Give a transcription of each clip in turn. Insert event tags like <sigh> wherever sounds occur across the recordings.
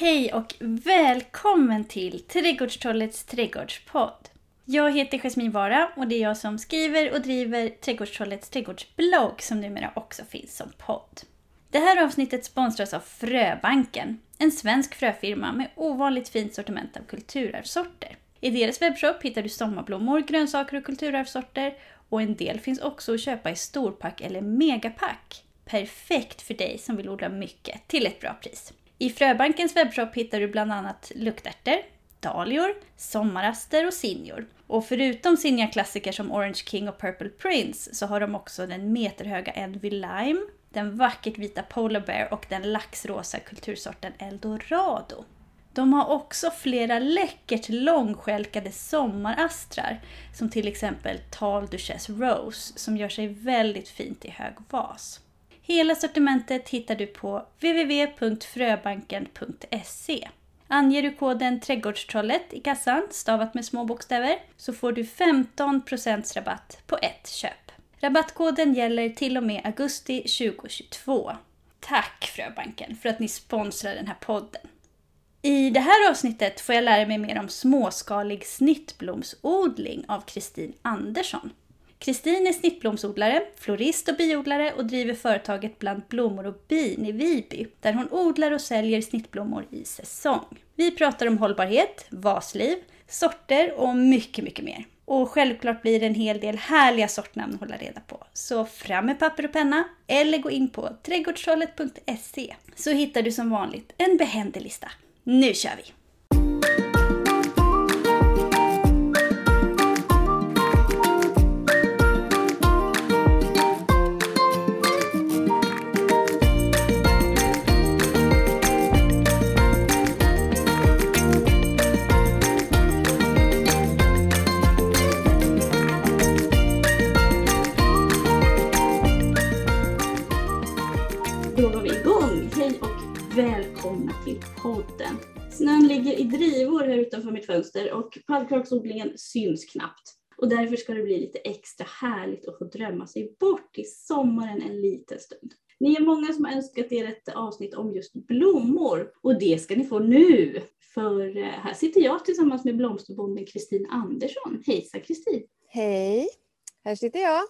Hej och välkommen till Trädgårdstrollets trädgårdspodd. Jag heter Jasmin Vara och det är jag som skriver och driver Trädgårdstrollets trädgårdsblogg som numera också finns som podd. Det här avsnittet sponsras av Fröbanken, en svensk fröfirma med ovanligt fint sortiment av kulturarvssorter. I deras webbshop hittar du sommarblommor, grönsaker och kulturarvssorter och en del finns också att köpa i storpack eller megapack. Perfekt för dig som vill odla mycket till ett bra pris. I Fröbankens webbshop hittar du bland annat luktärtor, dahlior, sommaraster och sinjor. Och förutom sinniga klassiker som Orange King och Purple Prince så har de också den meterhöga Envy Lime, den vackert vita Polar Bear och den laxrosa kultursorten Eldorado. De har också flera läckert långskälkade sommarastrar som till exempel Tal Duchesse Rose som gör sig väldigt fint i hög vas. Hela sortimentet hittar du på www.fröbanken.se. Anger du koden Trädgårdstrollet i kassan, stavat med små bokstäver, så får du 15% rabatt på ett köp. Rabattkoden gäller till och med augusti 2022. Tack Fröbanken för att ni sponsrar den här podden. I det här avsnittet får jag lära mig mer om småskalig snittblomsodling av Kristin Andersson. Kristin är snittblomsodlare, florist och biodlare och driver företaget Bland blommor och bin i Viby, där hon odlar och säljer snittblommor i säsong. Vi pratar om hållbarhet, vasliv, sorter och mycket, mycket mer. Och självklart blir det en hel del härliga sortnamn att hålla reda på. Så fram med papper och penna eller gå in på trädgårdstrollet.se så hittar du som vanligt en behändig lista. Nu kör vi! Podden. Snön ligger i drivor här utanför mitt fönster och pallkraksodlingen syns knappt. Och därför ska det bli lite extra härligt att få drömma sig bort till sommaren en liten stund. Ni är många som har önskat er ett avsnitt om just blommor och det ska ni få nu. För eh, här sitter jag tillsammans med blomsterbonden Kristin Andersson. Hejsan Kristin! Hej, här sitter jag.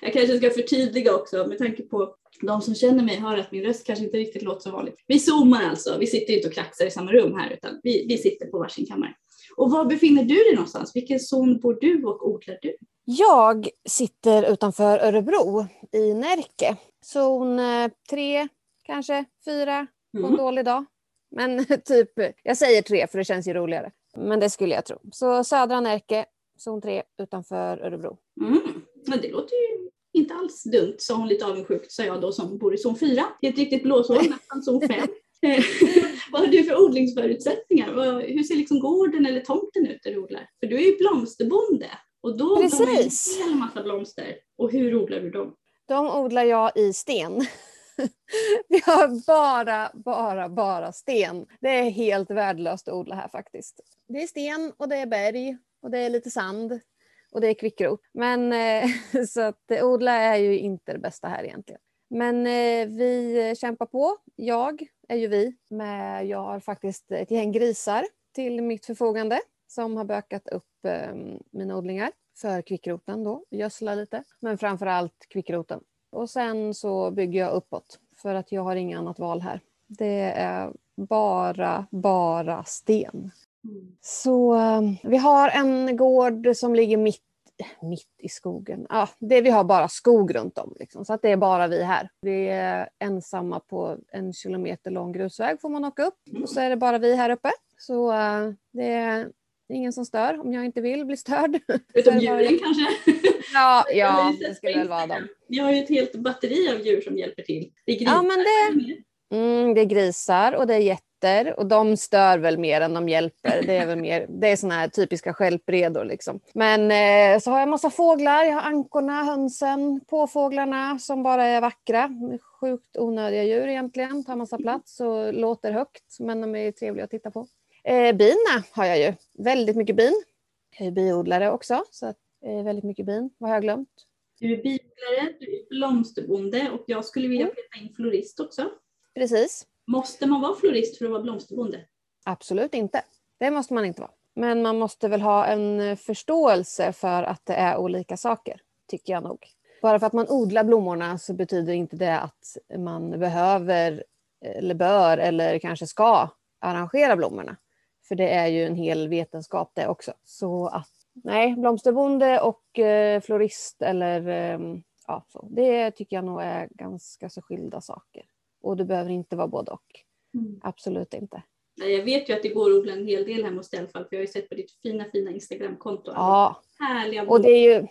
Jag kanske ska förtydliga också med tanke på de som känner mig hör att min röst kanske inte riktigt låter så vanligt. Vi zoomar alltså, vi sitter inte och kraxar i samma rum här utan vi, vi sitter på varsin kammare. Och var befinner du dig någonstans? Vilken zon bor du och odlar du? Jag sitter utanför Örebro i Närke. Zon eh, tre, kanske fyra på en Mm. dålig dag. Men <laughs> typ, jag säger tre för det känns ju roligare. Men det skulle jag tro. Så södra Närke, zon tre utanför Örebro. Mm. Men det låter ju inte alls dumt, sa hon lite avundsjukt, sa jag då som bor i zon 4. Det är ett riktigt blåshål, nästan zon 5. Eh, <laughs> Vad har du för odlingsförutsättningar? Hur ser liksom gården eller tomten ut där du odlar? För du är ju blomsterbonde och då odlar man ju Precis. en hel massa blomster. Och hur odlar du dem? De odlar jag i sten. <laughs> Vi har bara, bara, bara sten. Det är helt värdelöst att odla här faktiskt. Det är sten och det är berg och det är lite sand och det är kvickrot. Men eh, <laughs> så att odla är ju inte det bästa här egentligen. Men eh, vi kämpar på. Jag är ju vi. Med, jag har faktiskt ett gäng grisar till mitt förfogande som har bökat upp ehm, mina odlingar för kvickroten då, gödsla lite. Men framför allt kvickroten. Och sen så bygger jag uppåt för att jag har inget annat val här. Det är bara, bara sten. Så eh, vi har en gård som ligger mitt, mitt i skogen. Ja, det, vi har bara skog runt om. Liksom, så att det är bara vi här. Vi är ensamma på en kilometer lång grusväg får man åka upp. Och så är det bara vi här uppe. Så eh, det är ingen som stör om jag inte vill bli störd. <laughs> Utom djuren kanske? Ja, ja det skulle väl vara dem. Ni har ju ett helt batteri av djur som hjälper till. Det är Ja, men det- grisar. Mm, det är grisar och det är getter och de stör väl mer än de hjälper. Det är väl mer, det är såna här typiska stjälpredor liksom. Men eh, så har jag massa fåglar. Jag har ankorna, hönsen, påfåglarna som bara är vackra. Sjukt onödiga djur egentligen. Tar massa plats och låter högt men de är trevliga att titta på. Eh, bina har jag ju. Väldigt mycket bin. Jag är biodlare också så att, eh, väldigt mycket bin. Vad har jag glömt? Du är biodlare, du är blomsterbonde och jag skulle vilja Mm. peta in florist också. Precis. Måste man vara florist för att vara blomsterbonde? Absolut inte. Det måste man inte vara. Men man måste väl ha en eh, förståelse för att det är olika saker, tycker jag nog. Bara för att man odlar blommorna så betyder inte det att man behöver eller bör eller kanske ska arrangera blommorna. För det är ju en hel vetenskap det också. Så att nej, blomsterbonde och eh, florist eller eh, ja, så, det tycker jag nog är ganska så skilda saker. Och det behöver inte vara både och. Mm. Absolut inte. Jag vet ju att det går att odla en hel del hemma hos dig i alla fall, för jag har ju sett på ditt fina fina Instagramkonto. Ja, härliga blommor. och det är ju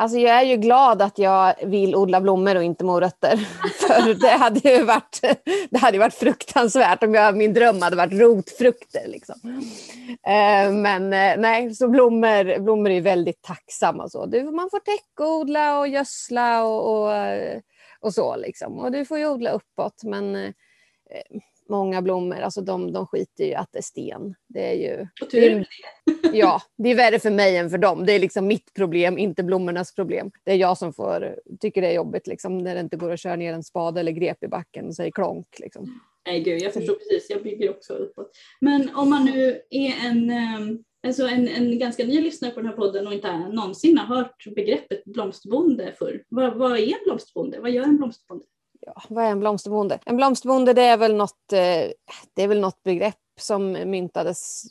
Alltså jag är ju glad att jag vill odla blommor och inte morötter. <laughs> För det hade ju varit, det hade varit fruktansvärt om jag, min dröm hade varit rotfrukter. Liksom. Eh, men eh, nej, så blommor, blommor är väldigt tacksamma. Så. Man får täckodla och gödsla och, och, och så. Liksom. Och du får ju odla uppåt. Men eh, många blommor, alltså de, de skiter ju att det är sten. Det är ju... Och tur det. <laughs> Ja, det är värre för mig än för dem. Det är liksom mitt problem, inte blommornas problem. Det är jag som får, tycker det är jobbigt liksom, när det inte går att köra ner en spade eller grep i backen och säger klonk. Liksom. Nej gud, jag förstår precis. Jag bygger också uppåt. Men om man nu är en, ehm, alltså en, en ganska ny lyssnare på den här podden och inte någonsin har hört begreppet blomsterbonde förr. Vad, vad är en blomsterbonde? Vad gör en blomsterbonde? ja, vad är en blomsterbonde? En blomsterbonde det är väl något, eh, det är väl något begrepp som myntades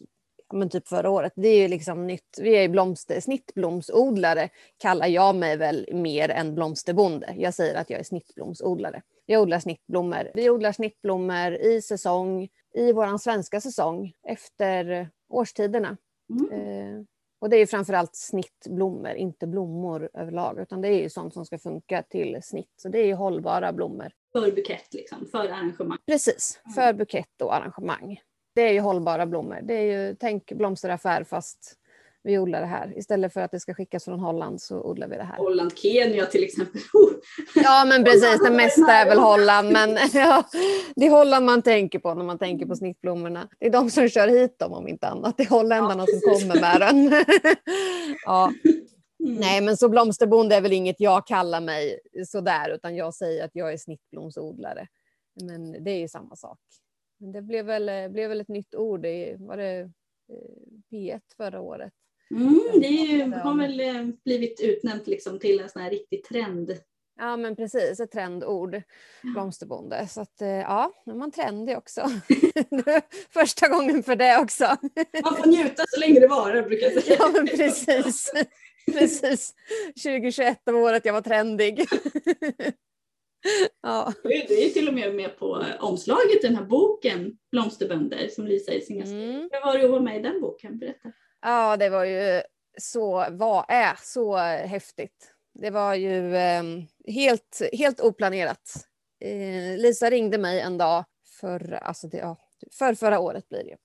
men typ förra året. Det är ju liksom nytt. Vi är blomster, snittblomsodlare kallar jag mig väl mer än blomsterbonde. Jag säger att jag är snittblomsodlare. Jag odlar snittblommor. Vi odlar snittblommor i säsong, i vår svenska säsong efter årstiderna. Mm. Eh, och det är framförallt snittblommor, inte blommor överlag, utan det är ju sånt som ska funka till snitt. Så det är hållbara blommor. För bukett, liksom, för arrangemang? Precis, för bukett och arrangemang. Det är ju hållbara blommor. Det är ju, tänk blomsteraffär fast vi odlar det här. Istället för att det ska skickas från Holland så odlar vi det här. Holland, Kenya till exempel. <laughs> ja men precis, det mesta är väl Holland. Men <laughs> <laughs> ja, det är Holland man tänker på när man tänker på snittblommorna. Det är de som kör hit dem om inte annat. Det är holländarna ja, som kommer med den. ja. Mm. Nej men så blomsterbonde är väl inget jag kallar mig sådär utan jag säger att jag är snittblomsodlare. Men det är ju samma sak. Men det blev väl, blev väl ett nytt ord, det var det eh, P1 förra året. Mm, det ju, har väl eh, blivit utnämnt liksom till en sån här riktig trend. Ja men precis, ett trendord, blomsterbonde. Så att eh, ja, nu är man trendig också. <laughs> Första gången för det också. <laughs> Man får njuta så länge det varar brukar jag säga. Ja men precis. <laughs> Precis. 2021 var året jag var trendig. Ja. Du, du är till och med med på omslaget i den här boken Blomsterbönder som Lisa Isinger skrev. Mm. Hur var det att vara med i den boken? Berätta. Ja, det var ju så, var, är äh, så häftigt. Det var ju eh, helt, helt oplanerat. Eh, Lisa ringde mig en dag för, alltså det, ja, för förra året blir det.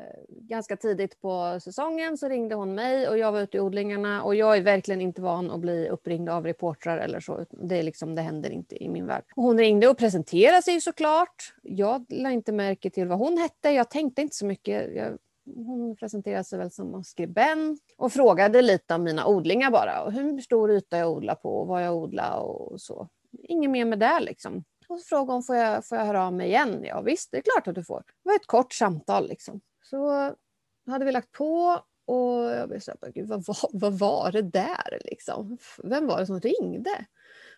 Eh, ganska tidigt på säsongen så ringde hon mig och jag var ute i odlingarna och jag är verkligen inte van att bli uppringd av reportrar eller så. Det, är liksom, det händer inte i min värld. Och hon ringde och presenterade sig såklart. Jag lade inte märke till vad hon hette. Jag tänkte inte så mycket. Jag, hon presenterade sig väl som skribent och frågade lite om mina odlingar bara. Och hur stor yta jag odlar på och vad jag odlar och så. Inget mer med det liksom. Och så frågade hon, får jag, får jag höra av mig igen? Ja visst, det är klart att du får. Det var ett kort samtal liksom. Så hade vi lagt på och jag blev så här, Gud, vad, vad, vad var det där liksom? Vem var det som ringde?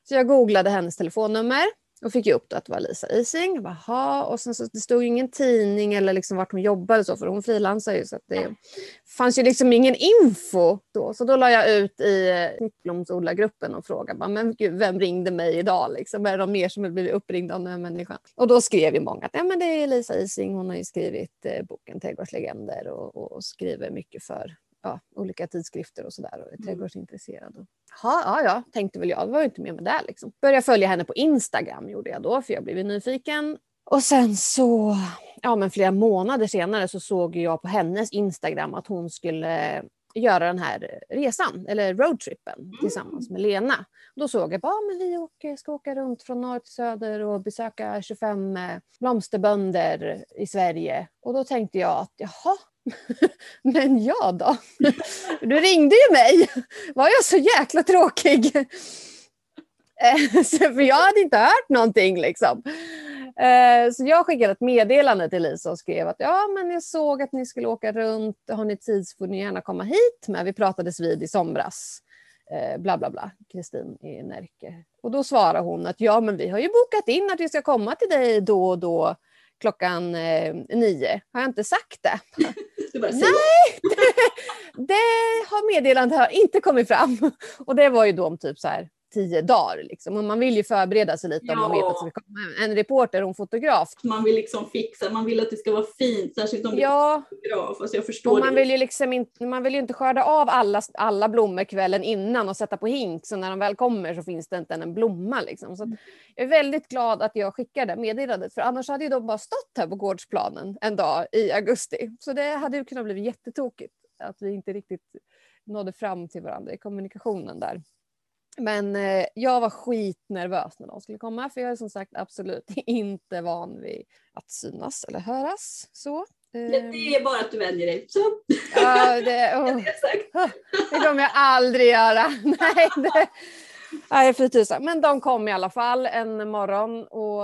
Så jag googlade hennes telefonnummer och fick ju upp att det var Lisa Ising. Jaha, och sen så, det stod ju ingen tidning eller liksom vart hon jobbade så, för hon frilansar ju så att det fanns ju liksom ingen info då. Så då la jag ut i snittblomsodlargruppen och frågade men gud, vem ringde mig idag? Liksom, är det någon mer som blivit uppringd av den här människan? Och då skrev ju många att ja, men det är Lisa Ising, hon har ju skrivit eh, boken Trädgårdslegender och, och skriver mycket för ja, olika tidskrifter och sådär och är mm. trädgårdsintresserad. Och, ja, ja, ja, tänkte väl jag. Det var ju inte mer med det. Liksom. Började följa henne på Instagram gjorde jag då, för jag blev nyfiken. Och sen så, ja men flera månader senare så såg jag på hennes Instagram att hon skulle göra den här resan, eller roadtrippen, mm. tillsammans med Lena. Då såg jag att ah, vi åker, ska åka runt från norr till söder och besöka 25 eh, blomsterbönder i Sverige. Och då tänkte jag att jaha, <laughs> men jag då? Du ringde ju mig. Var jag så jäkla tråkig? <laughs> För jag hade inte hört någonting liksom. Eh, så jag skickade ett meddelande till Lisa och skrev att ja, men jag såg att ni skulle åka runt. Har ni tid så får ni gärna komma hit. Men vi pratades vid i somras. Eh, bla bla bla, Kristin i Närke. Och då svarar hon att ja, men vi har ju bokat in att vi ska komma till dig då och då klockan eh, nio. Har jag inte sagt det? <laughs> Nej, <laughs> det, det har meddelandet inte kommit fram. Och det var ju då om typ så här tio dagar. Liksom. Och man vill ju förbereda sig lite ja. om man vet att det ska komma en reporter och en fotograf. Man vill liksom fixa, man vill att det ska vara fint, särskilt om ja. det är fotograf. Alltså jag förstår och man, vill ju liksom inte, man vill ju inte skörda av alla, alla blommor kvällen innan och sätta på hink, så när de väl kommer så finns det inte en blomma. Liksom. Så jag är väldigt glad att jag skickade meddelandet, för annars hade ju de bara stått här på gårdsplanen en dag i augusti. Så det hade ju kunnat bli jättetokigt att vi inte riktigt nådde fram till varandra i kommunikationen där. Men eh, jag var skitnervös när de skulle komma för jag är som sagt absolut <laughs> inte van vid att synas eller höras. Så. Det, det ehm. är bara att du vänjer dig. Så. Ja, det, <laughs> oh. <laughs> det kommer jag aldrig göra. Nej, det, nej fy tusan. Men de kom i alla fall en morgon och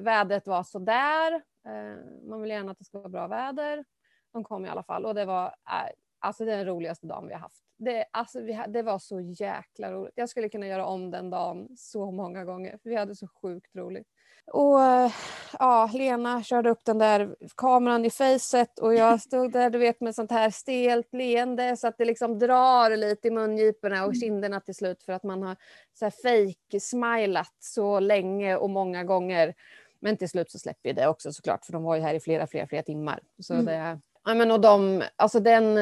vädret var sådär. Eh, man vill gärna att det ska vara bra väder. De kom i alla fall och det var äh, alltså den roligaste dagen vi har haft det, alltså, vi, det var så jäkla roligt. Jag skulle kunna göra om den dagen så många gånger. För vi hade så sjukt roligt. Och ja, Lena körde upp den där kameran i facet och jag stod där du vet med sånt här stelt leende så att det liksom drar lite i mungiporna och mm. kinderna till slut för att man har så här fake smilat så länge och många gånger. Men till slut så släpper det också såklart för de var ju här i flera, flera, flera timmar. Så mm. det, ja, men och de, alltså den,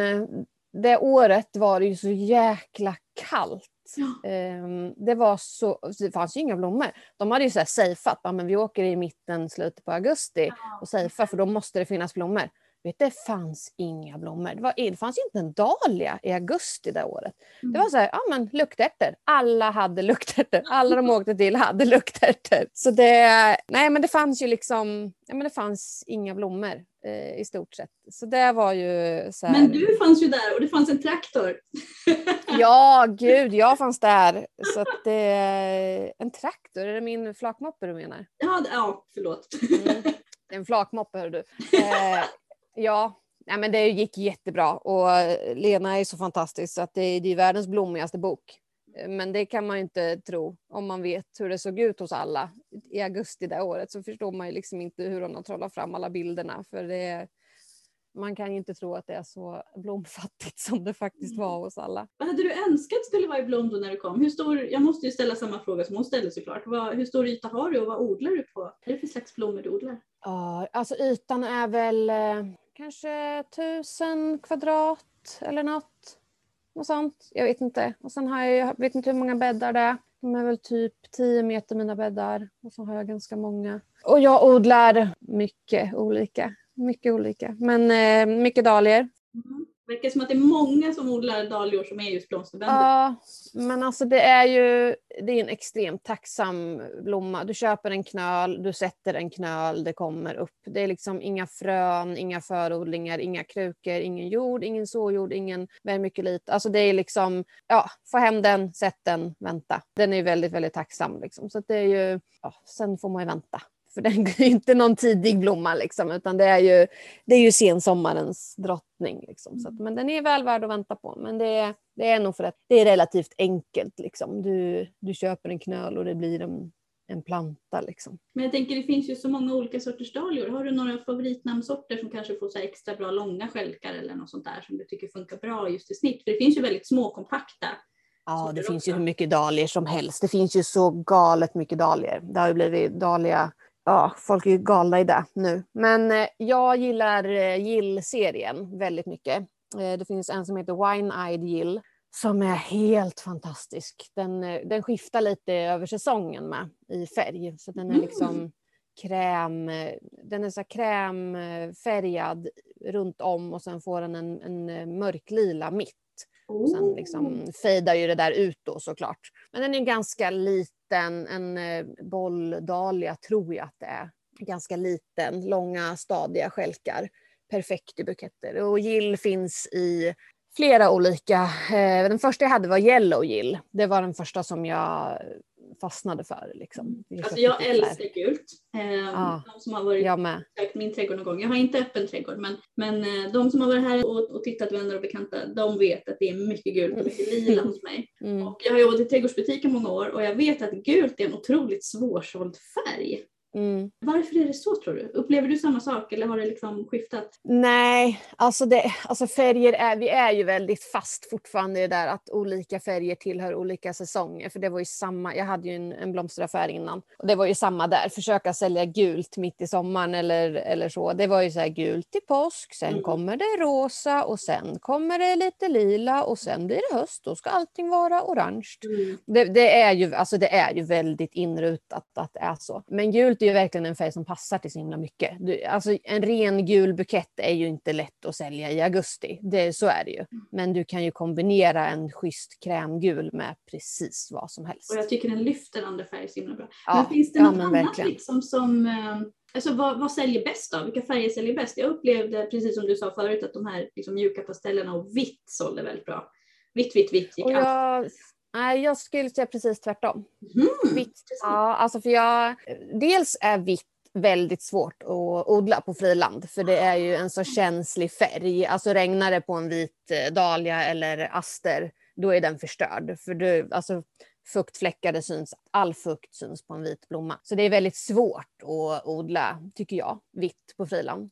det året var det ju så jäkla kallt. Ja. Ehm, det var så, det fanns ju inga blommor. De hade ju så här safeat, men vi åker i mitten, slutet på augusti och safear för då måste det finnas blommor. Vet, det fanns inga blommor. Det, var, det fanns inte en dahlia i augusti det året. Mm. Det var så här, ja men luktärtor. Alla hade luktärtor. Alla de åkte till hade luktärtor. Så det, nej men det fanns ju liksom, ja men det fanns inga blommor eh, i stort sett. Så det var ju så här... Men du fanns ju där och det fanns en traktor. <laughs> ja, gud, jag fanns där. Så att det, en traktor, är det min flakmoppe du menar? Ja, ja förlåt. Mm. En flakmoppe hör du. Eh, Ja, nej, men det gick jättebra och Lena är så fantastisk så att det är, det är världens blommigaste bok. Men det kan man ju inte tro om man vet hur det såg ut hos alla i augusti det året så förstår man ju liksom inte hur hon har trollat fram alla bilderna för det man kan ju inte tro att det är så blomfattigt som det faktiskt var hos alla. Vad hade du önskat skulle vara i Blom då när du kom? Hur stor, jag måste ju ställa samma fråga som hon ställde såklart. Vad, hur stor yta har du och vad odlar du på? Vad är det för slags blommor du odlar? Ja, alltså ytan är väl eh, kanske tusen kvadrat eller något och sånt. Jag vet inte. Och sen har jag, jag vet inte hur många bäddar det är. De är väl typ 10 meter mina bäddar. Och så har jag ganska många. Och jag odlar mycket olika. Mycket olika. Men eh, mycket dahlior. Mm verkar som att det är många som odlar dahlior som är just blomsterbönder. Ja, men alltså det är ju det är en extremt tacksam blomma. Du köper en knöl, du sätter en knöl, det kommer upp. Det är liksom inga frön, inga förodlingar, inga krukor, ingen jord, ingen såjord, ingen vermikulit. Alltså det är liksom, ja, få hem den, sätt den, vänta. Den är väldigt, väldigt tacksam liksom. Så det är ju, ja, sen får man ju vänta. För den <laughs> är inte någon tidig blomma liksom, utan det är ju, det är ju sensommarens drottning. Liksom. Så att, men den är väl värd att vänta på. Men det är, det är nog för att det är relativt enkelt. Liksom. Du, du köper en knöl och det blir en, en planta. Liksom. Men jag tänker det finns ju så många olika sorters dahlior. Har du några favoritnamnsorter som kanske får så extra bra långa skälkar eller något sånt där som du tycker funkar bra just i snitt? För det finns ju väldigt små kompakta Ja, det finns ju hur mycket dahlior som helst. Det finns ju så galet mycket dahlior. Det har ju blivit dahlia ja, folk är ju galna i det nu. Men eh, jag gillar eh, Gill-serien väldigt mycket. Eh, det finns en som heter Wine-Eyed Gill som är helt fantastisk. Den, den skiftar lite över säsongen med i färg. Så den är mm. liksom kräm, den är så krämfärgad runt om och sen får den en, en mörklila mitt. Och sen liksom fejdar ju det där ut då såklart. Men den är ganska liten liten, en eh, bolldalia bolldahlia tror jag att det är. Ganska liten, långa stadiga skälkar. Perfekt i buketter. Och gill finns i flera olika. Eh, den första jag hade var yellow gill. Det var den första som jag fastnade för. Liksom. Vi Alltså jag så här- älskar gult. Eh, Ja. De som har varit Jag med. min trädgård någon gång. Jag har inte öppen trädgård men, men eh, de som har varit här och, och tittat vänner och bekanta de vet att det är mycket gult och mycket lila hos mig. Mm. Och jag har jobbat i trädgårdsbutik i många år och jag vet att gult är en otroligt svårsåld färg. Mm. Varför är det så tror du? Upplever du samma sak eller har det liksom skiftat? Nej, alltså, det, alltså färger är, vi är ju väldigt fast fortfarande i det där att olika färger tillhör olika säsonger. För det var ju samma, jag hade ju en, en blomsteraffär innan. Och det var ju samma där, försöka sälja gult mitt i sommaren eller, eller så. Det var ju så här gult till påsk, sen Mm. kommer det rosa och sen kommer det lite lila och sen blir det höst. Då ska allting vara orange. Det, det, är ju, alltså det är ju väldigt inrutat att det är så. Men gult är ju verkligen en färg som passar till så himla mycket. Du, alltså en ren gul bukett är ju inte lätt att sälja i augusti. Det, så är det ju. Men du kan ju kombinera en schysst krämgul med precis vad som helst. Och jag tycker den lyfter andra färger så himla bra. Ja, men finns det ja, något men annat liksom som, eh, alltså vad, vad säljer bäst då? Vilka färger säljer bäst? Jag upplevde, precis som du sa förut, att de här liksom, mjuka pastellerna och vitt sålde väldigt bra. Vitt, vitt, vitt gick Och allt. Nej, jag skulle säga precis tvärtom. Mhm. Vitt, ja, alltså för jag, dels är vitt väldigt svårt att odla på friland för det är ju en så känslig färg. Alltså regnar det på en vit eh, dahlia eller aster då är den förstörd. För du, alltså, fuktfläckar, det syns, all fukt syns på en vit blomma. Så det är väldigt svårt att odla, tycker jag, vitt på friland.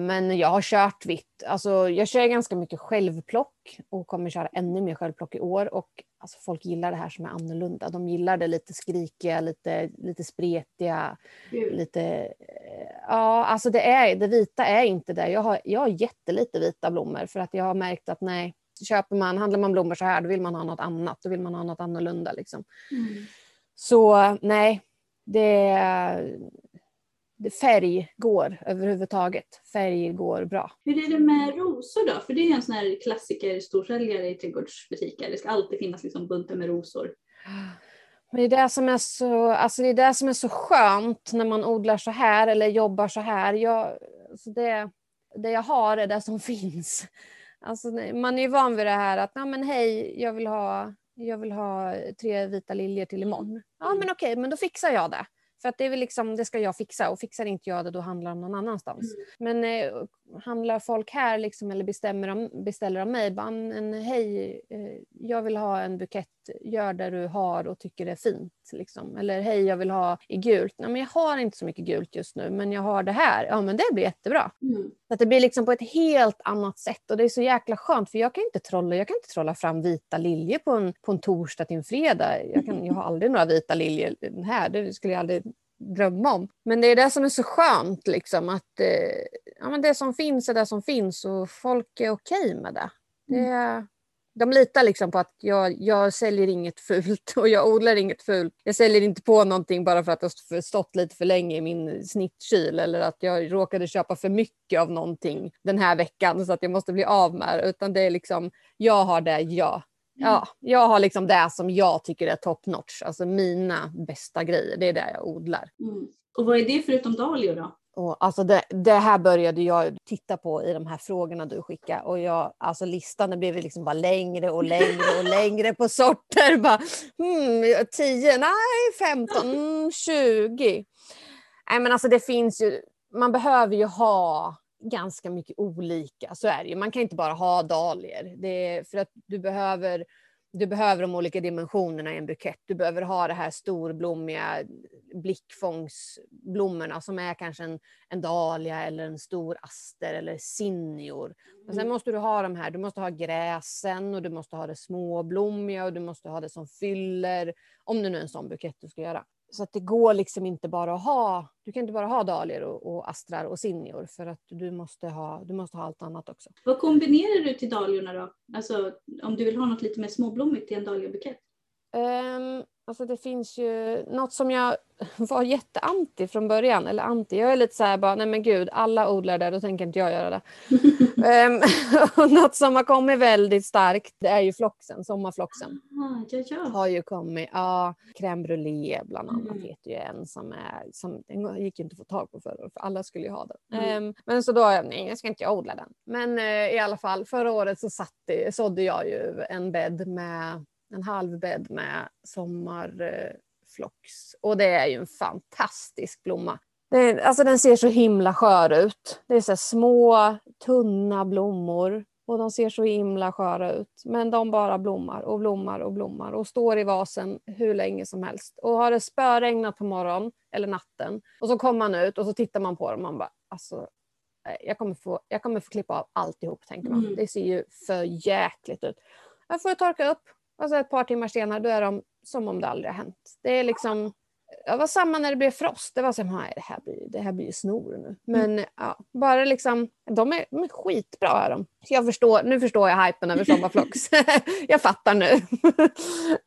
Men jag har kört vitt. Alltså, jag kör ganska mycket självplock och kommer köra ännu mer självplock i år. Och alltså, folk gillar det här som är annorlunda. De gillar det lite skrikiga, lite, lite spretiga, Gud. lite... eh, Ja, alltså det, är, det vita är inte det. Jag har, jag har jättelite vita blommor för att jag har märkt att nej, köper man, handlar man blommor så här, då vill man ha något annat. Då vill man ha något annorlunda liksom. Mm. Så nej, det färg går överhuvudtaget. Färg går bra. Hur är det med rosor då? För det är en sån här klassiker storsäljare i trädgårdsbutiker. Det ska alltid finnas liksom buntar med rosor. Men det är det som är så, alltså det är det som är så skönt när man odlar så här eller jobbar så här. Jag, alltså det, det jag har är det som <laughs> finns. Alltså, man är ju van vid det här att Nej, men hej, jag vill, ha, jag vill ha tre vita liljor till imorgon. Ja men okej, men då fixar jag det. För att det, är väl liksom, det ska jag fixa och fixar inte jag det då handlar det om någon annanstans. Men eh, handlar folk här liksom, eller bestämmer om, beställer av mig, bara, en, hej, eh, jag vill ha en bukett, gör det du har och tycker det är fint. Liksom. Eller hej, jag vill ha i gult. Nej, men jag har inte så mycket gult just nu, men jag har det här. Ja, men det blir jättebra. Mm. Så att det blir liksom på ett helt annat sätt och det är så jäkla skönt för jag kan inte trolla, jag kan inte trolla fram vita liljor på en, på en torsdag till en fredag. Jag, kan, jag har aldrig några vita liljor här, det skulle jag aldrig drömma om. Men det är det som är så skönt liksom att eh, ja, men det som finns är det som finns och folk är okej med det. det de litar liksom på att jag, jag säljer inget fult <laughs> och jag odlar inget fult. Jag säljer inte på någonting bara för att det har stått lite för länge i min snittkyl eller att jag råkade köpa för mycket av någonting den här veckan så att jag måste bli av med det. Utan det är liksom, jag har det jag. Ja, jag har liksom det som jag tycker är top notch. Alltså mina bästa grejer, det är det jag odlar. Mm. Och vad är det förutom dahlior då? Och alltså det, det här började jag titta på i de här frågorna du skickade och jag, alltså listan blev liksom bara längre och längre och <laughs> längre på sorter. Bara, hmm, 10, nej 15, <laughs> mm, 20. Nej men alltså det finns ju, man behöver ju ha ganska mycket olika, så är det ju. Man kan inte bara ha dahlior. För att du behöver du behöver de olika dimensionerna i en bukett. Du behöver ha det här storblommiga blickfångsblommorna som är kanske en, en dahlia eller en stor aster eller zinnior. Men sen måste du ha de här, du måste ha gräsen och du måste ha det småblommiga och du måste ha det som fyller, om det nu är en sån bukett du ska göra. Så att det går liksom inte bara att ha, du kan inte bara ha dahlior och, och astrar och zinnior för att du måste, ha, du måste ha allt annat också. Vad kombinerar du till dahliorna då? Alltså om du vill ha något lite mer småblommigt i en dahliabukett? Um, alltså det finns ju något som jag <laughs> var jätteanti från början. Eller anti, jag är lite så här bara, nej men gud, alla odlar det, då tänker inte jag göra det. um, <laughs> <laughs> och något som har kommit väldigt starkt, det är ju floxen, sommarfloxen. Ah, ja, ja. Har ju kommit, ja, crème brûlée bland annat Mm. heter ju en som är, som den gick ju inte att få tag på förra året, för alla skulle ju ha den. Mm. Ehm, men så då, nej jag ska inte jag odla den. Men eh, i alla fall, förra året så satte, sådde jag ju en bädd med en halv bädd med sommarfloxen flox. Och det är ju en fantastisk blomma. Det, alltså den ser så himla skör ut. Det är så små tunna blommor och de ser så himla sköra ut. Men de bara blommar och blommar och blommar och står i vasen hur länge som helst. Och har det spöregnat på morgonen eller natten och så kommer man ut och så tittar man på dem och man bara alltså jag kommer få, jag kommer få klippa av alltihop tänker man. Mm. Det ser ju för jäkligt ut. Jag får torka upp och så ett par timmar senare då är de som om det aldrig har hänt. Det är liksom det var samma när det blev frost. Det var så här, det här blir, det här blir ju snor nu. Men mm. ja, bara liksom, de är, de är skitbra är de. Jag förstår, nu förstår jag hypen över sommarflox. <laughs> <laughs> jag fattar nu.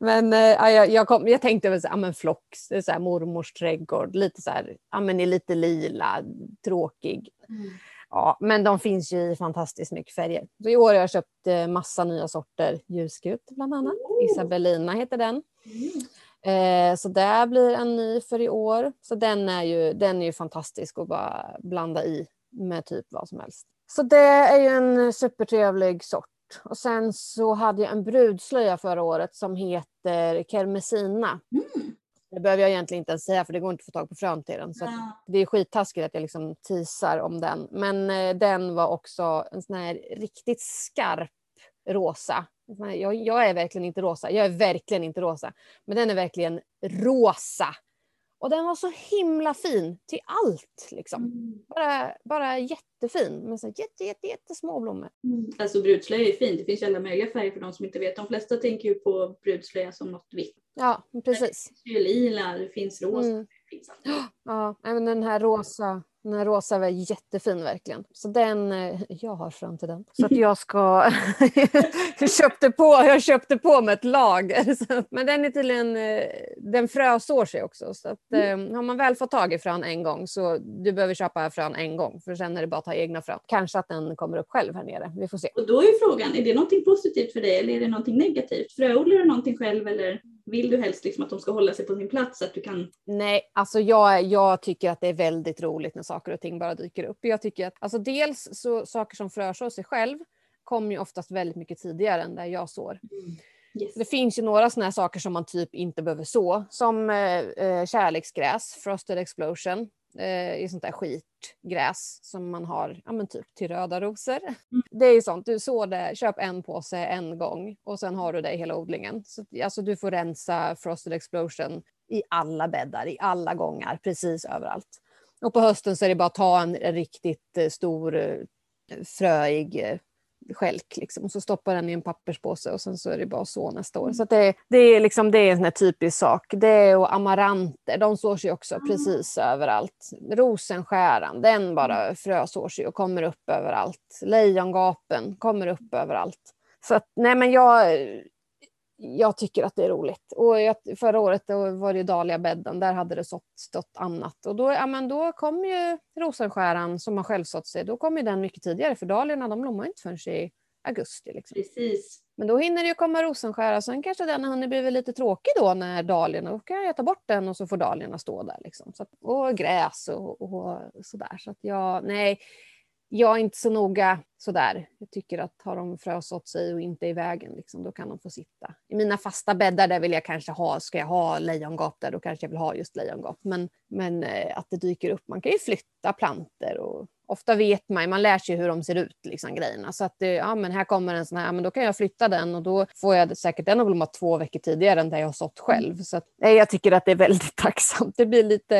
<laughs> men ja, jag, jag, kom, jag tänkte väl så ja men flox, det är så här mormors trädgård, lite så här, ja men är lite lila, tråkig. Mm. Ja, men de finns ju i fantastiskt mycket färger. Så I år har jag köpt eh, massa nya sorter. Ljusgult bland annat. Oh. Isabellina heter den. Mm. Eh, så det blir en ny för i år. Så den är ju, den är ju fantastisk att bara blanda i med typ vad som helst. Så det är ju en supertrevlig sort. Och sen så hade jag en brudslöja förra året som heter Kermesina. Mm. Det behöver jag egentligen inte ens säga för det går inte att få tag på frön till den. Så det är skittaskigt att jag liksom teasar om den. Men eh, den var också en sån här riktigt skarp rosa. Jag, jag, är verkligen inte rosa. Jag är verkligen inte rosa. Men den är verkligen rosa. Och den var så himla fin till allt. Liksom. Mm. Bara, bara jättefin med så jätte, jätte, jättesmå blommor. Mm. Alltså brudslöja är fint. Det finns ju alla möjliga färger för de som inte vet. De flesta tänker ju på brudslöja som något vitt. Ja, precis. Det finns ju lila, det finns rosa. Mm. Det finns ja, men den här rosa den här rosa var jättefin verkligen. Så den, eh, jag har fram till den. Så att jag ska, <laughs> jag, köpte på, jag köpte på med ett lager. <laughs> Men den är tydligen, eh, den frösår sig också. Så att, mm. Eh, har man väl fått tag i frön en gång så du behöver köpa frön en gång. För sen är det bara att ta egna frön. Kanske att den kommer upp själv här nere. Vi får se. Och då är frågan, är det någonting positivt för dig eller är det någonting negativt? Fröodlar du någonting själv eller? Vill du helst liksom att de ska hålla sig på sin plats? Att du kan... Nej, alltså jag, jag tycker att det är väldigt roligt när saker och ting bara dyker upp. Jag tycker att alltså dels så saker som frösår sig själv kommer ju oftast väldigt mycket tidigare än där jag sår. Mm. Yes. Det finns ju några sådana här saker som man typ inte behöver så, som eh, eh kärleksgräs, frosted explosion eh, i sånt där skitgräs som man har ja, men typ till röda rosor. Mm. Det är ju sånt, du sår det, köp en påse en gång och sen har du det i hela odlingen. Så, alltså du får rensa Frosted Explosion i alla bäddar, i alla gångar, precis överallt. Och på hösten så är det bara att ta en, en riktigt eh, stor eh, fröig eh, skälk liksom. och så stoppar den i en papperspåse och sen så är det bara så nästa år. Mm. Så det, det, är liksom, det är en sån här typisk sak. Det och amaranter, de sår sig också mm. precis överallt. Rosenskäran, den bara mm. frösår sig och kommer upp överallt. Lejongapen kommer upp överallt. Så att, nej men jag, jag tycker att det är roligt. Och jag, förra året då var det Dahliabädden, där hade det stått, stått annat. Och då, ja, men då kom ju rosenskäran som har självsått sig, då kom ju den mycket tidigare för dahliorna de blommar inte förrän i augusti. Liksom. Precis. Men då hinner det ju komma rosenskära, sen kanske den har hunnit bli lite tråkig då när dahliorna, då kan jag ta bort den och så får dahliorna stå där. Liksom. Så och gräs och, och sådär. Så att jag, nej, jag är inte så noga sådär. Jag tycker att har de frösått sig och inte i vägen, liksom, då kan de få sitta. I mina fasta bäddar där vill jag kanske ha, ska jag ha lejongap där, då kanske jag vill ha just lejongap. Men, men eh, att det dyker upp, man kan ju flytta planter och ofta vet man, man lär sig hur de ser ut, liksom, grejerna. Så att ja, men här kommer en sån här, men då kan jag flytta den och då får jag säkert den att blomma två veckor tidigare än där jag har sått själv. Så att, nej, jag tycker att det är väldigt <laughs> tacksamt. Det blir lite,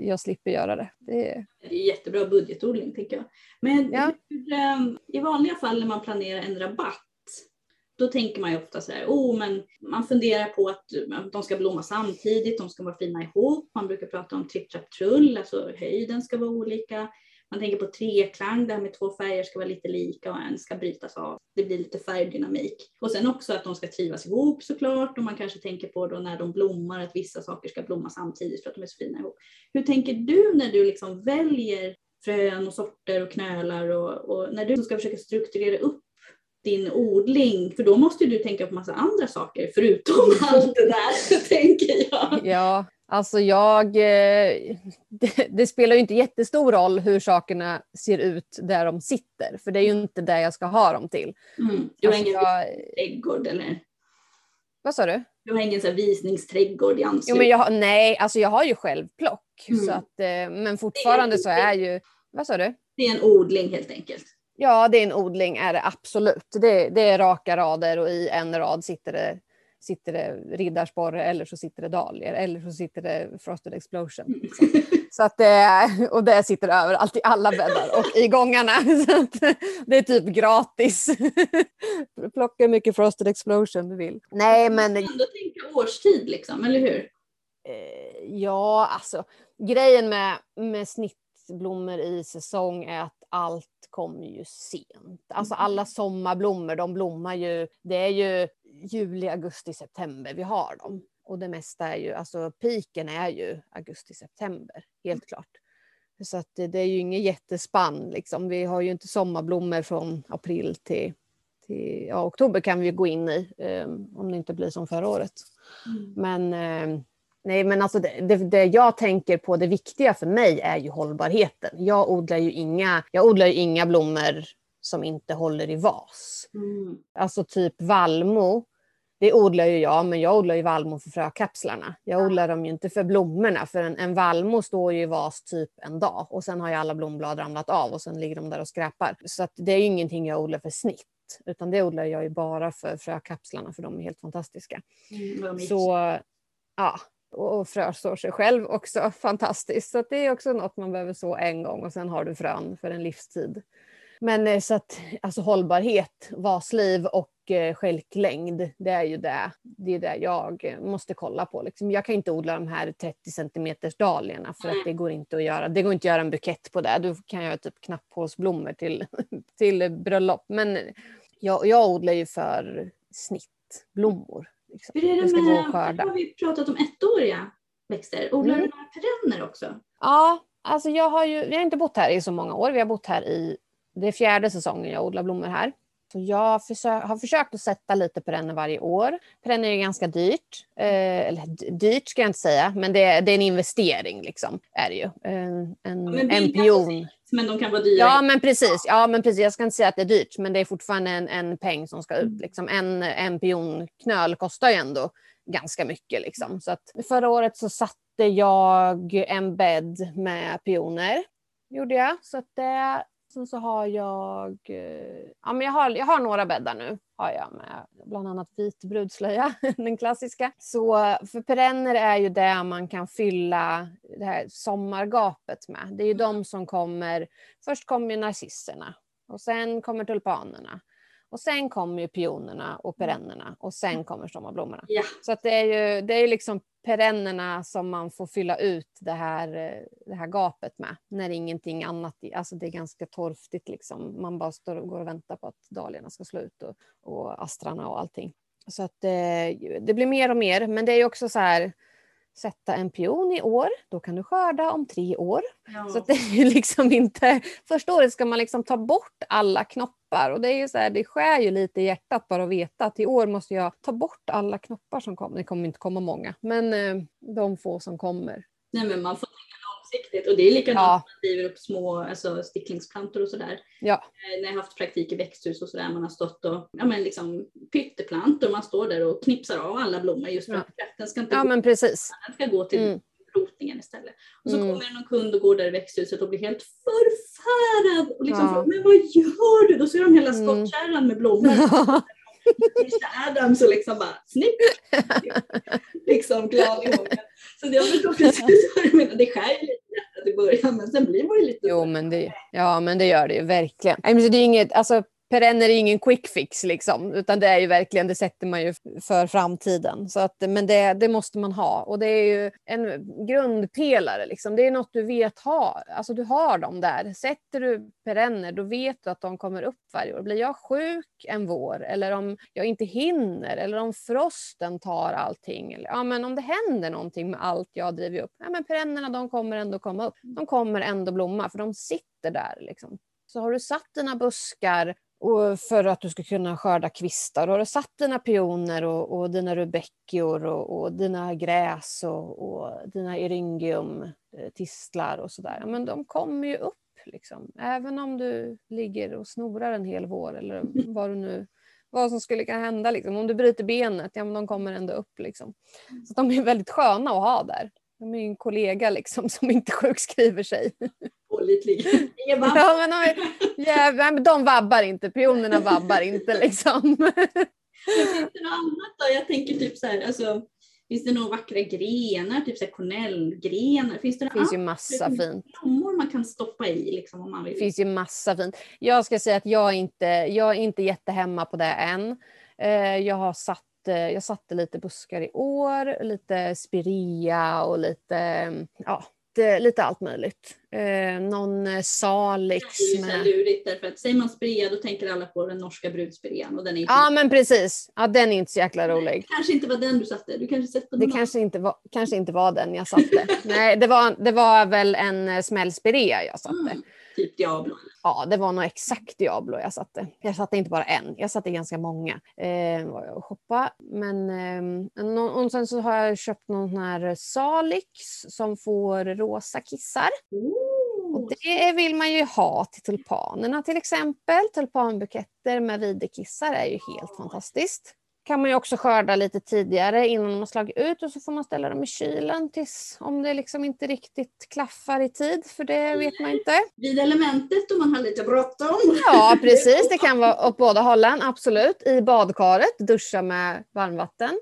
jag slipper göra det. Det är, det är jättebra budgetodling tycker jag. Men ja. hur, ehm, i vanliga fall när man planerar en rabatt då tänker man ju ofta så här, oh, men man funderar på att de ska blomma samtidigt, de ska vara fina ihop. Man brukar prata om tripp, trapp, trull, alltså höjden ska vara olika. Man tänker på treklang, det här med två färger ska vara lite lika och en ska brytas av. Det blir lite färgdynamik. Och sen också att de ska trivas ihop såklart och man kanske tänker på då när de blommar att vissa saker ska blomma samtidigt för att de är så fina ihop. Hur tänker du när du liksom väljer frön och sorter och knölar och, och när du ska försöka strukturera upp din odling, för då måste du tänka på massa andra saker förutom <laughs> allt det där, tänker jag. Ja, Alltså jag, eh, <laughs> det, det, spelar ju inte jättestor roll hur sakerna ser ut där de sitter, för det är ju inte det jag ska ha dem till. Mm. Du har alltså ingen jag, äggård eller? Vad sa du? Du har ingen så visningsträdgård i Jo, anslutning? men jag, nej, alltså jag har ju självplock. Mm. Så att, eh, men fortfarande så är ju... Vad sa du? Det är en odling helt enkelt. Ja, det är en odling är det absolut. Det, det är raka rader och i en rad sitter det, sitter det riddarsporre eller så sitter det dahlior eller så sitter det frosted explosion. <laughs> Så att det, och det sitter överallt i alla bäddar och i gångarna. <laughs> Så att det är typ gratis. <laughs> Plocka hur mycket frosted explosion du vill. Nej, men Man kan ändå tänka årstid liksom, eller hur? Eh, ja, alltså grejen med, med snittblommor i säsong är att allt kommer ju sent. Alltså alla sommarblommor, de blommar ju, det är ju juli, augusti, september vi har dem. Och det mesta är ju, alltså piken är ju augusti, september, helt klart. Så att det, det är ju inget jättespann liksom. Vi har ju inte sommarblommor från april till, till ja, oktober kan vi ju gå in i, eh, om det inte blir som förra året. Men, eh, nej, men alltså det, det, det jag tänker på, det viktiga för mig är ju hållbarheten. Jag odlar ju inga, jag odlar ju inga blommor som inte håller i vas. Mm. Alltså typ vallmo, det odlar ju jag, men jag odlar ju vallmo för frökapslarna. Jag odlar dem ju inte för blommorna, för en, en vallmo står ju i vas typ en dag och sen har ju alla blomblad ramlat av och sen ligger de där och skräpar. Så det är ju ingenting jag odlar för snitt, utan det odlar jag ju bara för frökapslarna, för de är helt fantastiska. Mm. Så ja, och och står sig själv också fantastiskt. Så att det är också något man behöver så en gång och sen har du frön för en livstid. Men eh, så att alltså hållbarhet, vasliv och eh, skälklängd, stjälklängd, det är ju det, det, är det jag eh, måste kolla på. Liksom. Jag kan inte odla de här 30 centimeters dahliorna för att det går inte att göra. Det går inte att göra en bukett på det. Du kan göra typ knapphålsblommor till, <laughs> till bröllop. Men jag, jag odlar ju för snittblommor. Liksom. Hur är det ska gå med, att nu skörda. har vi pratat om ettåriga växter. Odlar Mm. du några perenner också? Ja, alltså jag har ju, vi har inte bott här i så många år. Vi har bott här i, det är fjärde säsongen jag odlar blommor här. Jag försö- har försökt att sätta lite perenner varje år. Perenner är ganska dyrt. Eh, eller dyrt ska jag inte säga, men det är, det är en investering liksom. Är det ju. En, en, en på pion. Men de kan vara dyra. Ja men precis, ja men precis. Jag ska inte säga att det är dyrt men det är fortfarande en, en peng som ska ut. Liksom. En, en pionknöl kostar ju ändå ganska mycket. Liksom. Så att förra året så satte jag en bädd med pioner. Gjorde jag. Så att det, sen så har jag, eh, ja men jag har, jag har några bäddar nu. Har jag med bland annat vit brudslöja, <laughs> den klassiska. Så för perenner är ju det man kan fylla det här sommargapet med. Det är ju de som kommer, först kommer ju narcisserna och sen kommer tulpanerna. Och sen kommer ju pionerna och perennerna och sen kommer sommarblommorna. Ja. Så att det är ju det är liksom perennerna som man får fylla ut det här, eh, det här gapet med. När ingenting annat, alltså det är ganska torftigt liksom. Man bara står och går och väntar på att dahliorna ska slå ut och, och astrarna och allting. Så att det, det blir mer och mer. Men det är ju också så här, sätta en pion i år, då kan du skörda om tre år. Ja. Så det är ju <laughs> liksom inte... Första året ska man liksom ta bort alla knoppar och det är ju så här, det skär ju lite i hjärtat bara att veta att i år måste jag ta bort alla knoppar som kommer. Det kommer inte komma många, men eh, de få som kommer. Nej, men man får långsiktigt och det är likadant Ja. man driver upp små alltså, sticklingsplantor och sådär. Ja, Eh, När jag har haft praktik i växthus och sådär, man har stått och ja, men liksom pytteplantor, man står där och knipsar av alla blommor just för Ja. att kraften ska inte ja gå, men precis. den ska gå till Mm. rotningen istället. Och så Mm. kommer någon kund och går där i växthuset och blir helt förfärad och liksom Ja. frågar, men vad gör du? Då ser de hela Mm. skottkärran med blommor. <laughs> Mr Adams och liksom bara snyggt. liksom glad i hågen. Så jag förstår precis vad du menar. Det skär ju lite i början men sen blir man ju lite Jo, men det, ja, men det gör det ju verkligen. Det är inget, alltså, perenner är ingen quick fix, liksom, utan det är ju verkligen, det sätter man ju för framtiden. Så att, men det, det måste man ha. Och det är ju en grundpelare. Liksom. Det är något du vet ha. Alltså du har dem där. Sätter du perenner, då vet du att de kommer upp varje år. Blir jag sjuk en vår, eller om jag inte hinner, eller om frosten tar allting. Eller, ja, men om det händer någonting med allt jag driver upp, ja, men perennerna de kommer ändå komma upp. De kommer ändå blomma, för de sitter där. Liksom. Så har du satt dina buskar och för att du ska kunna skörda kvistar. Har du satt dina pioner och, och dina rudbeckior och, och dina gräs och, och dina eryngium, eh, tistlar och sådär. Men de kommer ju upp. Liksom. Även om du ligger och snorar en hel vår eller vad du nu vad som skulle kunna hända. Liksom. Om du bryter benet, ja men de kommer ändå upp. Liksom. Så de är väldigt sköna att ha där. De är ju en kollega liksom, som inte sjukskriver sig. <laughs> Pålitlig. <laughs> Ja, men de, ja, de vabbar inte, pionerna vabbar inte. Liksom. Men finns det något annat då? Jag tänker typ så här, alltså, finns det några vackra grenar, typ så här kornellgrenar? Finns det, Det finns ju massa fint. blommor man kan stoppa i liksom, om man vill? Det finns ju massa fint. Jag ska säga att jag är inte, jag är inte jättehemma på det än. Eh, Jag har satt eh, jag satte lite buskar i år, lite spirea och lite, mm, ja, det, lite allt möjligt. Eh, någon eh, salix. Det är ju lurigt därför att säger man sprea då tänker alla på den norska brudsprean och den är inte, Ja men precis, ja, den är inte så jäkla rolig. kanske inte var den du satte. Du kanske sett på Det kanske inte, var, kanske inte var den jag satte. <laughs> Nej, det var, det var väl en eh, smällspirea jag satte. Mm, typ Diablo. Ja, det var nog exakt Diablo jag satte. Jag satte inte bara en, jag satte ganska många. Eh, var jag och shoppa. Men eh, och sen så har jag köpt någon sån här Salix som får rosa kissar. Och Oh. det vill man ju ha till tulpanerna till exempel. Tulpanbuketter med videkissar är ju helt fantastiskt. Kan man ju också skörda lite tidigare innan de har slagit ut och så får man ställa dem i kylen tills om det liksom inte riktigt klaffar i tid för det vet man inte. Vid elementet om man har lite bråttom. Ja, precis. Det kan vara åt båda hållen, absolut. I badkaret, duscha med varmvatten.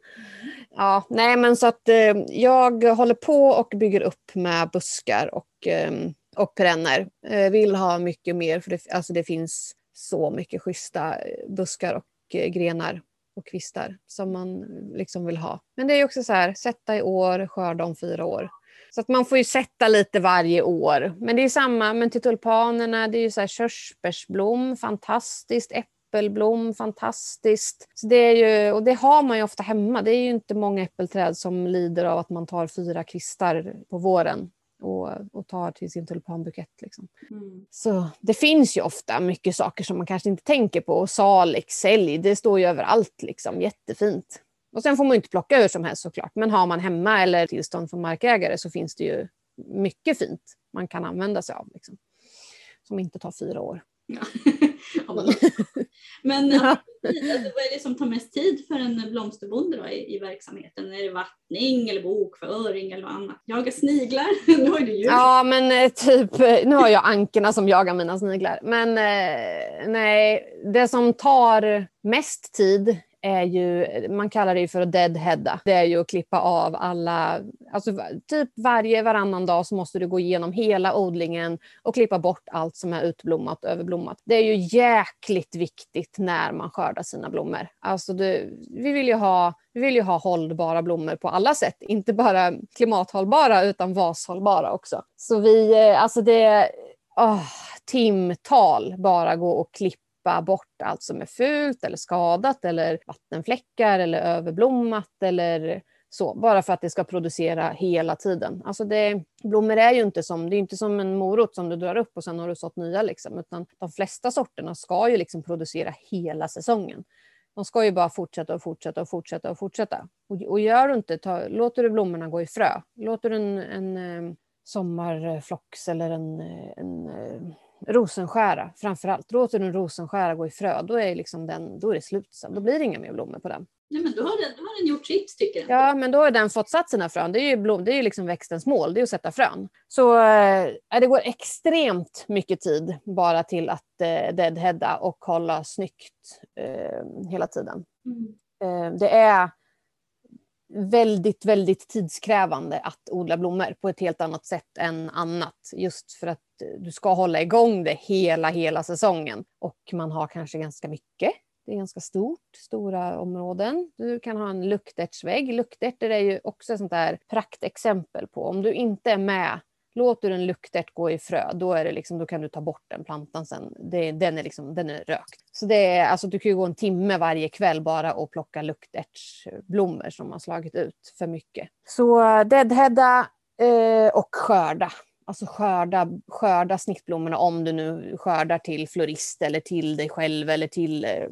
Ja, nej, men så att eh, jag håller på och bygger upp med buskar och, eh, och perenner. Eh, vill ha mycket mer, för det, alltså det finns så mycket schyssta eh, buskar och grenar och kvistar som man liksom vill ha. Men det är också så här, sätta i år, skörda om fyra år. Så att man får ju sätta lite varje år. Men det är samma, men till tulpanerna, det är ju så här körsbärsblom, fantastiskt, äppelblom, fantastiskt. Så det är ju, och det har man ju ofta hemma. Det är ju inte många äppelträd som lider av att man tar fyra kvistar på våren och, och tar till sin tulpanbukett. Liksom. Mm. Så det finns ju ofta mycket saker som man kanske inte tänker på. Och Salix, sälj, det står ju överallt. Liksom. Jättefint. Och sen får man ju inte plocka hur som helst såklart. Men har man hemma eller tillstånd från markägare så finns det ju mycket fint man kan använda sig av. Liksom. Som inte tar fyra år. Ja. <laughs> <laughs> Ja, men- alltså, vad är det som tar mest tid för en blomsterbonde då i, i verksamheten? Är det vattning eller bokföring eller något annat? Jaga sniglar? <laughs> nu har du djur. Ja, men eh, typ, eh, nu har jag ankorna som jagar mina sniglar. Men eh, nej, det som tar mest tid är ju, man kallar det ju för att deadheada. Det är ju att klippa av alla, alltså typ varje, varannan dag så måste du gå igenom hela odlingen och klippa bort allt som är utblommat och överblommat. Det är ju jäkligt viktigt när man skördar sina blommor. Alltså du, vi vill ju ha vi vill ju ha hållbara blommor på alla sätt, inte bara klimathållbara utan vashållbara också. Så vi, eh, alltså det, oh, timtal bara gå och klippa bort allt som är fult eller skadat eller vattenfläckar eller överblommat eller så, bara för att det ska producera hela tiden. Alltså det, blommor är ju inte som, det är inte som en morot som du drar upp och sen har du sått nya liksom, utan de flesta sorterna ska ju liksom producera hela säsongen. De ska ju bara fortsätta och fortsätta och fortsätta och fortsätta. Och, och gör du inte, ta, låter du blommorna gå i frö, låter du en, en eh, sommarflox eller en, en eh, rosenskära framför allt, låter du en rosenskära gå i frö, då är, liksom den, då är det slut sen. Då blir det inga mer blommor på den. Nej, men då har, den, då har den gjort sitt tycker jag. Ja, men då har den fått satt sina frön. Det är ju, blom, det är ju liksom växtens mål, det är att sätta frön. Så eh, det går extremt mycket tid bara till att eh, deadheada och hålla snyggt eh, hela tiden. Mm. Eh, det är väldigt, väldigt tidskrävande att odla blommor på ett helt annat sätt än annat. Just för att du ska hålla igång det hela, hela säsongen. Och man har kanske ganska mycket. Det är ganska stort, stora områden. Du kan ha en luktärtsvägg. Luktärtor är ju också ett sånt där praktexempel på om du inte är med Låter du en luktärt gå i frö, då, är det liksom, då kan du ta bort den plantan sen. Det, den, är liksom, den är rökt. Så det är, alltså, du kan ju gå en timme varje kväll bara och plocka luktärtsblommor eh, som har slagit ut för mycket. Så eh, deadheada eh, och skörda. Alltså skörda, skörda snittblommorna om du nu skördar till florist eller till dig själv eller till, eh,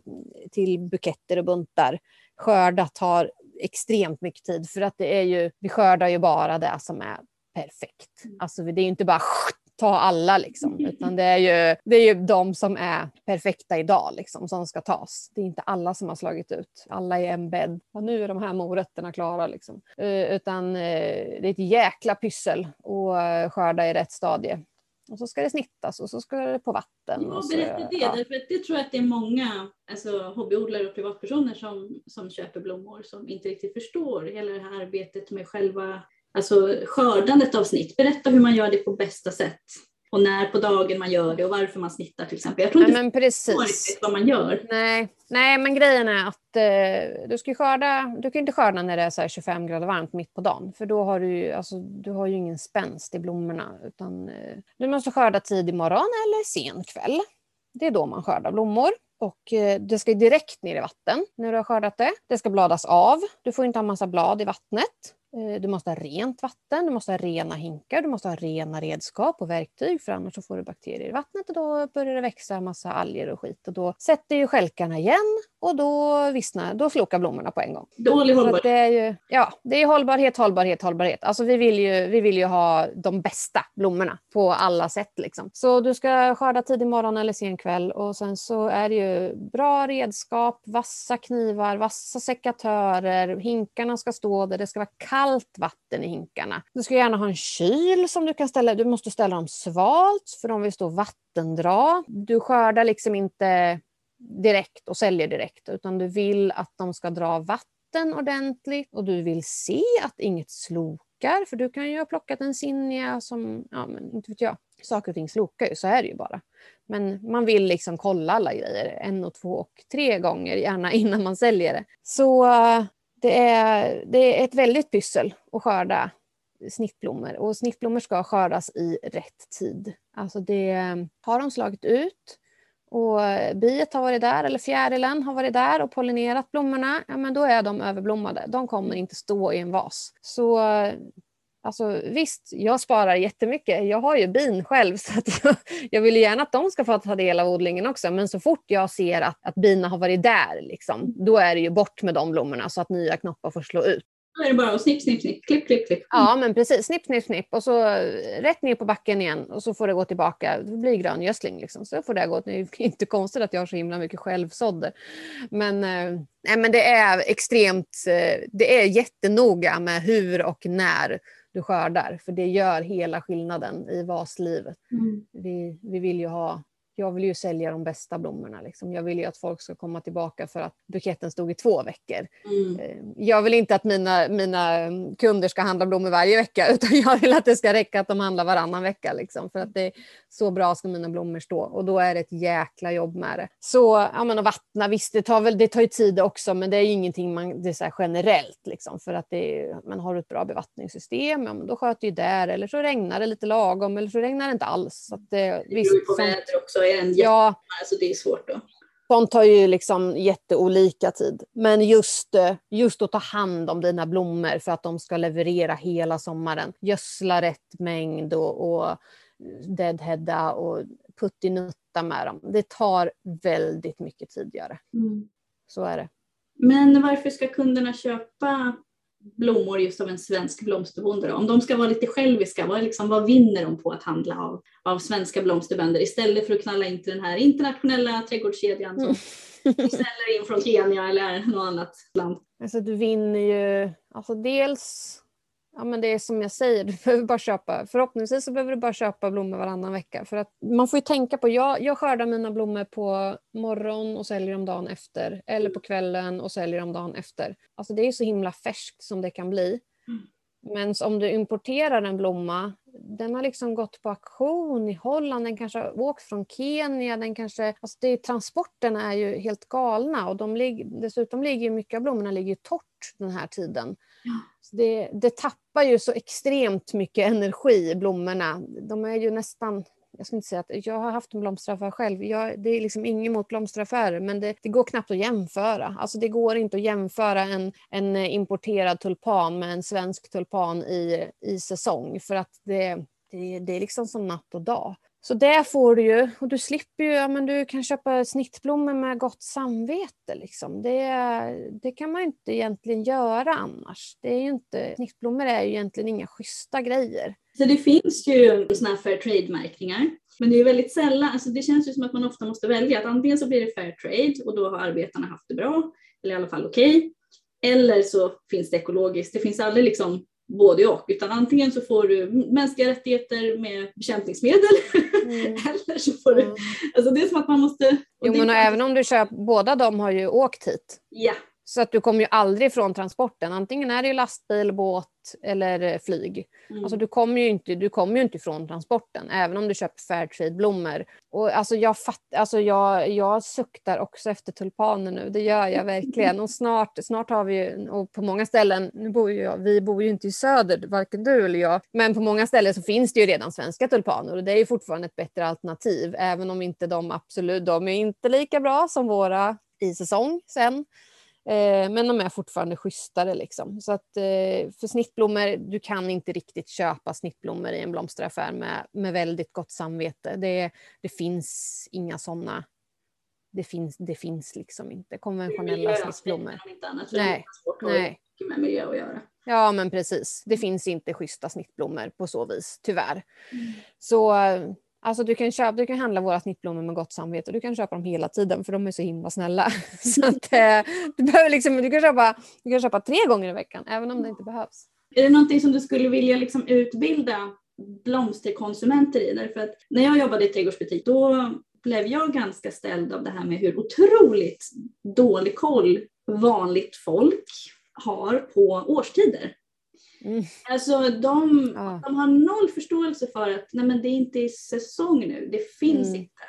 till buketter och buntar. Skörda tar extremt mycket tid för att det är ju, vi skördar ju bara det som är perfekt. Alltså det är ju inte bara <laughs> ta alla liksom. <laughs> Utan det är ju, det är ju de som är perfekta idag liksom, som ska tas. Det är inte alla som har slagit ut. Alla är en bädd. Ja, nu är de här morötterna klara liksom. Uh, utan uh, det är ett jäkla pyssel att skörda i rätt stadie. Och så ska det snittas och så ska det på vatten. Ja, så, berätta det, ja. därför det tror jag att det är många alltså, hobbyodlare och privatpersoner som, som köper blommor som inte riktigt förstår hela det här arbetet med själva alltså, skördandet av snitt. Berätta hur man gör det på bästa sätt och när på dagen man gör det och varför man snittar till exempel. Jag tror inte men precis. vad man gör. Nej, nej, men grejen är att eh, du ska skörda, du kan inte skörda när det är så här 25 grader varmt mitt på dagen, för då har du ju, alltså, du har ju ingen spänst i blommorna. Utan, eh, du måste skörda tidig morgon eller sen kväll. Det är då man skördar blommor. Och eh, det ska direkt ner i vatten när du har skördat det. Det ska bladas av. Du får inte ha massa blad i vattnet. Eh, Du måste ha rent vatten, du måste ha rena hinkar, du måste ha rena redskap och verktyg för annars så får du bakterier i vattnet och då börjar det växa massa alger och skit och då sätter ju stjälkarna igen och då vissnar, då slokar blommorna på en gång. Dålig hållbarhet. det är ju, ja, det är hållbarhet, hållbarhet, hållbarhet. Alltså vi vill ju, vi vill ju ha de bästa blommorna på alla sätt liksom. Så du ska skörda tidig morgon eller sen kväll och sen så är det ju bra redskap, vassa knivar, vassa sekatörer, hinkarna ska stå där, det ska vara kallt vatten i hinkarna. Du ska gärna ha en kyl som du kan ställa, du måste ställa dem svalt för de vill stå vattendra. Du skördar liksom inte direkt och säljer direkt utan du vill att de ska dra vatten ordentligt och du vill se att inget slokar för du kan ju ha plockat en zinnia som, ja men inte vet jag, saker och ting slokar ju, så är det ju bara. Men man vill liksom kolla alla grejer en och två och tre gånger gärna innan man säljer det. Så det är, det är ett väldigt pyssel att skörda snittblommor och snittblommor ska skördas i rätt tid. Alltså det, ehm, har de slagit ut och biet har varit där eller fjärilen har varit där och pollinerat blommorna, ja men då är de överblommade. De kommer inte stå i en vas. Så alltså, visst, jag sparar jättemycket. Jag har ju bin själv <laughs> så att jag, jag vill gärna att de ska få ta del av odlingen också. Men så fort jag ser att, att bina har varit där, liksom, då är det ju bort med de blommorna så att nya knoppar får slå ut. Då är det bara att snipp, snipp, snipp, klipp, klipp, klipp. Ja, men precis. Snipp, snipp, snipp och så rätt ner på backen igen och så får det gå tillbaka. Det blir gröngödsling liksom. Så får det gå. Det är <laughs> inte konstigt att jag har så himla mycket självsådder. Men, eh, men det är extremt, eh, det är jättenoga med hur och när du skördar. För det gör hela skillnaden i vaslivet. Mm. Vi, vi vill ju ha jag vill ju sälja de bästa blommorna. Liksom. Jag vill ju att folk ska komma tillbaka för att buketten stod i två veckor. Mm. Eh, Jag vill inte att mina, mina kunder ska handla blommor varje vecka <laughs> utan jag vill att det ska räcka att de handlar varannan vecka. Liksom, för att det är så bra ska mina blommor stå och då är det ett jäkla jobb med det. Så ja, men att vattna, visst det tar, väl, det tar ju tid också men det är ju ingenting man, det är generellt. Liksom, för att det är, man har ett bra bevattningssystem, ja, men då sköter ju där eller så regnar det lite lagom eller så regnar det inte alls. Så att det, Det visst, beror ju på väder också. Är en jätte... ja, alltså det är svårt då. Sånt tar ju liksom jätteolika tid. Men just, eh, just att ta hand om dina blommor för att de ska leverera hela sommaren. Gödsla rätt mängd och, och deadheada och puttinutta med dem. Det tar väldigt mycket tid. Mm. Så är det. Men varför ska kunderna köpa blommor just av en svensk blomsterbonde? Då? Om de ska vara lite själviska, vad, liksom, vad vinner de på att handla av, av svenska blomsterbönder istället för att knalla in till den här internationella trädgårdskedjan som ställer in från Kenya eller något annat land? Alltså du vinner ju, alltså dels, ja men det är som jag säger, du behöver bara köpa, förhoppningsvis så behöver du bara köpa blommor varannan vecka. För att man får ju tänka på, jag, jag skördar mina blommor på morgon och säljer dem dagen efter. Eller på kvällen och säljer dem dagen efter. Alltså det är ju så himla färskt som det kan bli. Men om du importerar en blomma, den har liksom gått på auktion i Holland, den kanske har åkt från Kenya, den kanske, alltså det, transporterna är ju helt galna och de lig, dessutom ligger mycket av blommorna ligger torrt den här tiden. Så det, det tappar ju så extremt mycket energi, blommorna. De är ju nästan, jag ska inte säga att jag har haft en blomsteraffär själv. Jag, det är liksom inget mot blomsteraffärer men det, det går knappt att jämföra. Alltså det går inte att jämföra en, en importerad tulpan med en svensk tulpan i, i säsong för att det, det, det är liksom som natt och dag. Så det får du ju. Och du slipper ju, ja, men du kan köpa snittblommor med gott samvete. Liksom. Det, det kan man ju inte egentligen göra annars. Det är ju inte, snittblommor är ju egentligen inga schyssta grejer. Så det finns ju sådana här fair trade-märkningar. Men det är väldigt sällan, alltså det känns ju som att man ofta måste välja att antingen så blir det fair trade och då har arbetarna haft det bra, eller i alla fall okej. Okay. Eller så finns det ekologiskt. Det finns aldrig liksom både och, utan antingen så får du mänskliga rättigheter med bekämpningsmedel mm. <laughs> eller så får du, mm. alltså det är som att man måste. Jo men även om du köper, båda de har ju åkt hit. Ja. Så att du kommer ju aldrig från transporten, antingen är det ju lastbil, båt eller eh, flyg. Mm. Alltså du kommer ju inte, du kommer ju inte ifrån transporten, även om du köper Fairtrade-blommor. Och alltså jag, fatt, alltså jag, jag suktar också efter tulpaner nu, det gör jag verkligen. Och snart, snart har vi, och på många ställen, nu bor ju jag, vi bor ju inte i söder, varken du eller jag, men på många ställen så finns det ju redan svenska tulpaner och det är ju fortfarande ett bättre alternativ, även om inte de absolut, de är inte lika bra som våra i säsong sen. Eh, men de är fortfarande schysstare. Liksom. Så att, eh, för snittblommor, du kan inte riktigt köpa snittblommor i en blomsteraffär med, med väldigt gott samvete. Det, det finns inga sådana. Det finns, det finns liksom inte konventionella snittblommor. Nej. Nej. med miljö att göra. Ja, men precis. Det finns inte schyssta snittblommor på så vis, tyvärr. Mm. Så Alltså du kan, köpa, du kan handla våra snittblommor med gott samvete och du kan köpa dem hela tiden för de är så himla snälla. <laughs> så att, eh, du, behöver liksom, du, kan köpa, du kan köpa tre gånger i veckan även om det inte behövs. Är det någonting som du skulle vilja liksom utbilda blomsterkonsumenter i? Därför att när jag jobbade i trädgårdsbutik då blev jag ganska ställd av det här med hur otroligt dålig koll vanligt folk har på årstider. Mm. Alltså de, ja. de har noll förståelse för att nej men det är inte i säsong nu, det finns mm. inte.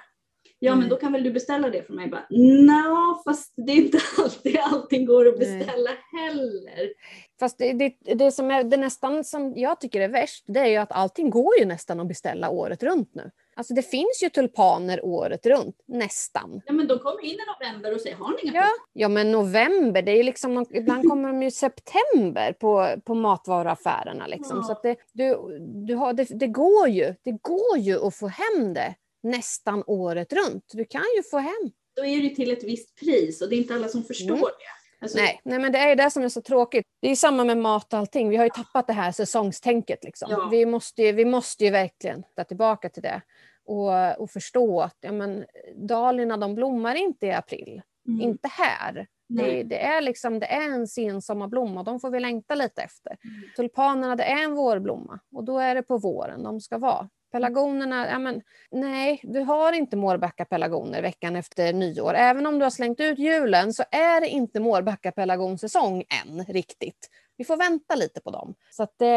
Ja men då kan väl du beställa det från mig? Bara, no, fast det är inte <laughs> alltid allting går att beställa nej. heller. Fast det, det, det, som är det nästan som jag tycker är värst, det är ju att allting går ju nästan att beställa året runt nu. Alltså det finns ju tulpaner året runt, nästan. Ja men de kommer in i november och säger, har ni inga ja. ja men november, det är liksom, ibland kommer de ju i september på, på matvaruaffärerna liksom. Ja. Så att det, du, du har, det, det, går ju, det går ju att få hem det nästan året runt. Du kan ju få hem. Då är det till ett visst pris och det är inte alla som förstår mm. det. Alltså... Nej, nej, men det är det som är så tråkigt. Det är samma med mat och allting. Vi har ju tappat det här säsongstänket. Liksom. Ja. Vi, måste ju, vi måste ju verkligen ta tillbaka till det och, och förstå att ja, men, dahliorna de blommar inte i april. Mm. Inte här. Det, det, är liksom, det är en sensommarblomma och de får vi längta lite efter. Mm. Tulpanerna det är en vårblomma och då är det på våren de ska vara. Pelargonerna, ja men, nej, du har inte Mårbacka-pelargoner veckan efter nyår. Även om du har slängt ut julen så är det inte Mårbacka-pelargonsäsong än riktigt. Vi får vänta lite på dem. Så att det,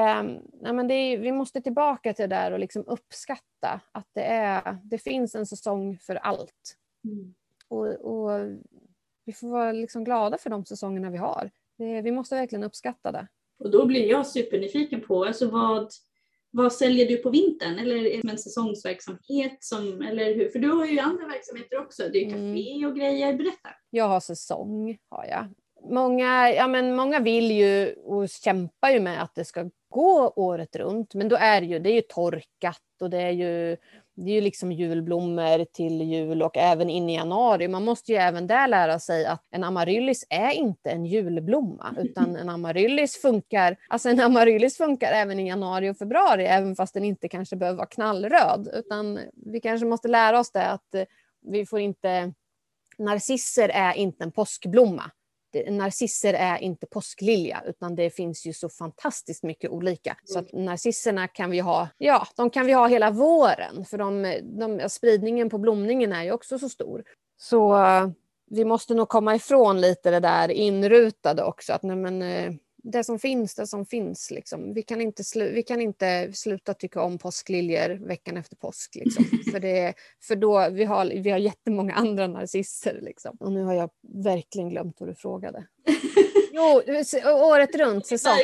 ja men det är, vi måste tillbaka till det där och liksom uppskatta att det, är, det finns en säsong för allt. Mm. Och, och, vi får vara liksom glada för de säsongerna vi har. Det, vi måste verkligen uppskatta det. Och då blir jag supernyfiken på alltså vad vad säljer du på vintern? Eller är det en säsongsverksamhet? Som, eller hur? För du har ju andra verksamheter också. Det är café mm. och grejer. Berätta. Jag har säsong. Har jag. Många, ja, men många vill ju och kämpar ju med att det ska gå året runt. Men då är det ju, det är ju torkat och det är ju det är ju liksom julblommor till jul och även in i januari. Man måste ju även där lära sig att en amaryllis är inte en julblomma <laughs> utan en amaryllis funkar, alltså en amaryllis funkar även i januari och februari även fast den inte kanske behöver vara knallröd utan vi kanske måste lära oss det att vi får inte Narcisser är inte en påskblomma narcisser är inte påsklilja utan det finns ju så fantastiskt mycket olika. Så att narcisserna kan vi ha, ja, de kan vi ha hela våren för de, de, spridningen på blomningen är ju också så stor. Så uh, vi måste nog komma ifrån lite det där inrutade också. Att, nej, men, uh, det som finns, det som finns. Liksom. Vi, kan inte slu vi kan inte sluta tycka om påskliljor veckan efter påsk. Liksom. <laughs> för, det, för då, vi har, vi har jättemånga andra narcisser. Liksom. Och nu har jag verkligen glömt vad du frågade. jo, året runt säsong.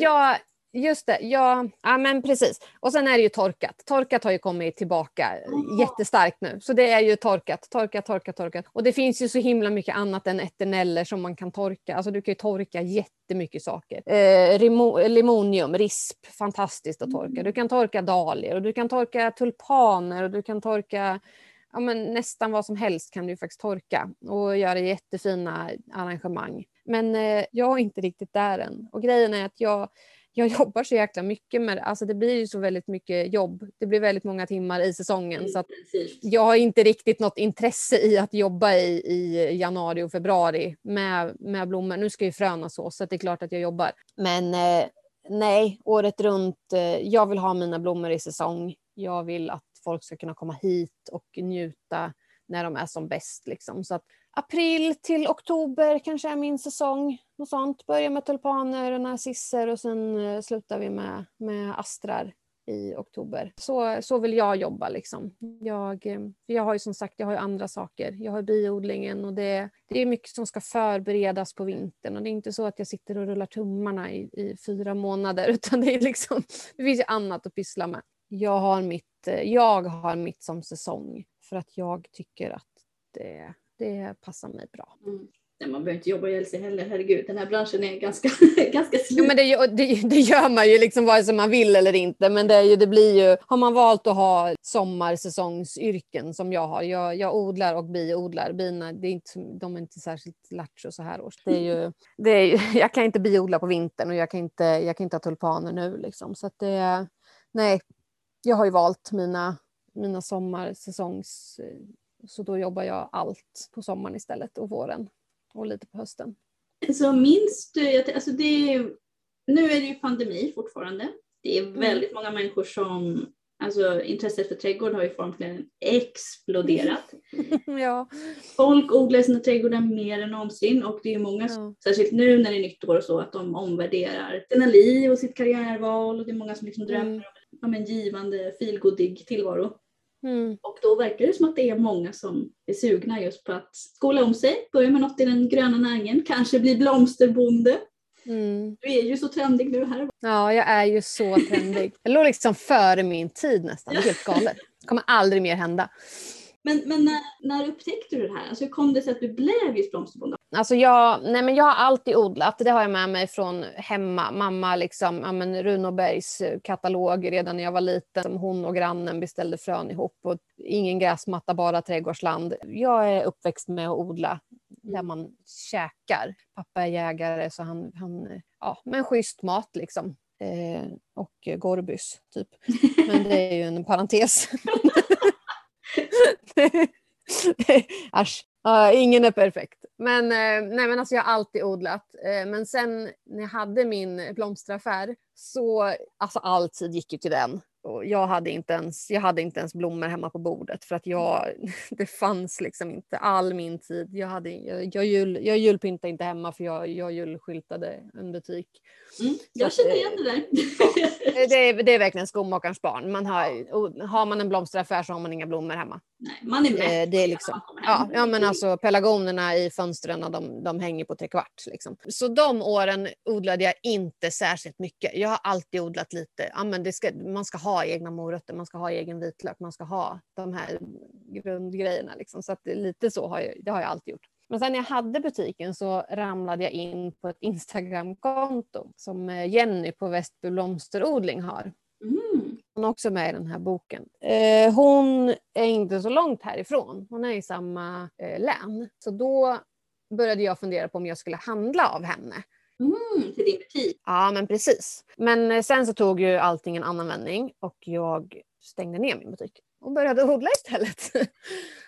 Jag, Just det, ja, ja men precis. Och sen är det ju torkat. Torkat har ju kommit tillbaka Jaha. jättestarkt nu. Så det är ju torkat, torkat, torkat, torkat. Och det finns ju så himla mycket annat än eterneller som man kan torka. Alltså du kan ju torka jättemycket saker. Eh, limonium, risp, fantastiskt att torka. Du kan torka dahlior och du kan torka tulpaner och du kan torka ja, men nästan vad som helst kan du faktiskt torka och göra jättefina arrangemang. Men eh, jag är inte riktigt där än. Och grejen är att jag, jag jobbar så jäkla mycket med det. Alltså det blir ju så väldigt mycket jobb. Det blir väldigt många timmar i säsongen. Så att Intensivt. jag har inte riktigt något intresse i att jobba i, i januari och februari med, med blommor. Nu ska ju fröna så, så det är klart att jag jobbar. Men eh, nej, året runt. Eh, jag vill ha mina blommor i säsong. Jag vill att folk ska kunna komma hit och njuta när de är som bäst. Liksom. Så att april till oktober kanske är min säsong. Något sånt. Börjar med tulpaner och narcisser och sen eh, slutar vi med, med astrar i oktober. Så, så vill jag jobba. Liksom. Jag, eh, jag har ju som sagt jag har ju andra saker. Jag har biodlingen och det, det är mycket som ska förberedas på vintern. Och det är inte så att jag sitter och rullar tummarna i, i fyra månader <laughs> utan det, är liksom, det finns ju annat att pyssla med. Jag har mitt, eh, jag har mitt som säsong för att jag tycker att det, det passar mig bra. Mm. Nej, man behöver inte jobba ihjäl sig heller, herregud. Den här branschen är ganska, <laughs> ganska slut. men det, gör- det, det gör man ju liksom vare sig man vill eller inte. Men det, är ju, det blir ju, har man valt att ha sommarsäsongsyrken som jag har. Jag, jag odlar och biodlar. Bina, det är inte, de är inte särskilt lattjo så här års. Det är ju, det är ju, <laughs> jag kan inte biodla på vintern och jag kan inte, jag kan inte ha tulpaner nu. Liksom. Så att det, nej, jag har ju valt mina, mina sommarsäsongs... Så då jobbar jag allt på sommaren istället och våren och lite på hösten. Så minns du, alltså det, är- nu är det ju pandemi fortfarande. Det är väldigt många människor som, alltså intresset för trädgård har ju formligen exploderat. <laughs> ja. Folk odlar sina trädgårdar mer än någonsin och det är många, Ja. särskilt nu när det är nytt år och så, att de omvärderar sina liv och sitt karriärval och det är många som liksom drömmer Mm. om en givande, feelgoodig tillvaro. Mm. Och då verkar det som att det är många som är sugna just på att skola om sig, börja med något i den gröna näringen, kanske bli blomsterbonde. Mm. Du är ju så trendig nu här. Ja, jag är ju så trendig. Jag låg liksom före min tid nästan. Helt galet. Det kommer aldrig mer hända. Men, men när, när upptäckte du det här? Alltså hur kom det sig att du blev just blomsterbonde? Alltså jag, nej men jag har alltid odlat. Det har jag med mig från hemma. Mamma, liksom, ja men Runobergs eh, katalog redan när jag var liten. Som hon och grannen beställde frön ihop. Och ingen gräsmatta, bara trädgårdsland. Jag är uppväxt med att odla där man käkar. Pappa är jägare så han, han ja, men schysst mat liksom. Eh, och eh, Gorbys typ. Men det är ju en parentes. <laughs> <laughs> Asch. Ja, ingen är perfekt. Men, eh, nej, men alltså jag har alltid odlat. Eh, men sen när jag hade min blomsteraffär så alltså all tid gick ju till den. Och jag, hade inte ens, jag hade inte ens blommor hemma på bordet för att jag, <laughs> det fanns liksom inte all min tid. Jag, hade, jag, jag, jul, jag julpyntade inte hemma för jag, jag julskyltade en butik. Mm, jag känner eh, igen det där. Eh, <laughs> Det är, det är verkligen skomakarens barn. Man har, har man en blomsteraffär så har man inga blommor hemma. Nej, man är med. Eh, det är liksom, ja, ja, men alltså pelargonerna i fönstren de, de hänger på trekvart. Liksom. Så de åren odlade jag inte särskilt mycket. Jag har alltid odlat lite. Ja, men ska, man ska ha egna morötter, man ska ha egen vitlök, man ska ha de här grundgrejerna. Liksom. Så att lite så har jag, det har jag alltid gjort. Men sen när jag hade butiken så ramlade jag in på ett Instagramkonto som eh, Jenny på Västby blomsterodling har. Mm. Hon är också med i den här boken. Eh, hon är inte så långt härifrån. Hon är i samma eh, län. Så då började jag fundera på om jag skulle handla av henne. Mm, till din butik. Ja, men precis. Men eh, sen så tog ju allting en annan vändning och jag stängde ner min butik och började <laughs> odla istället. <laughs>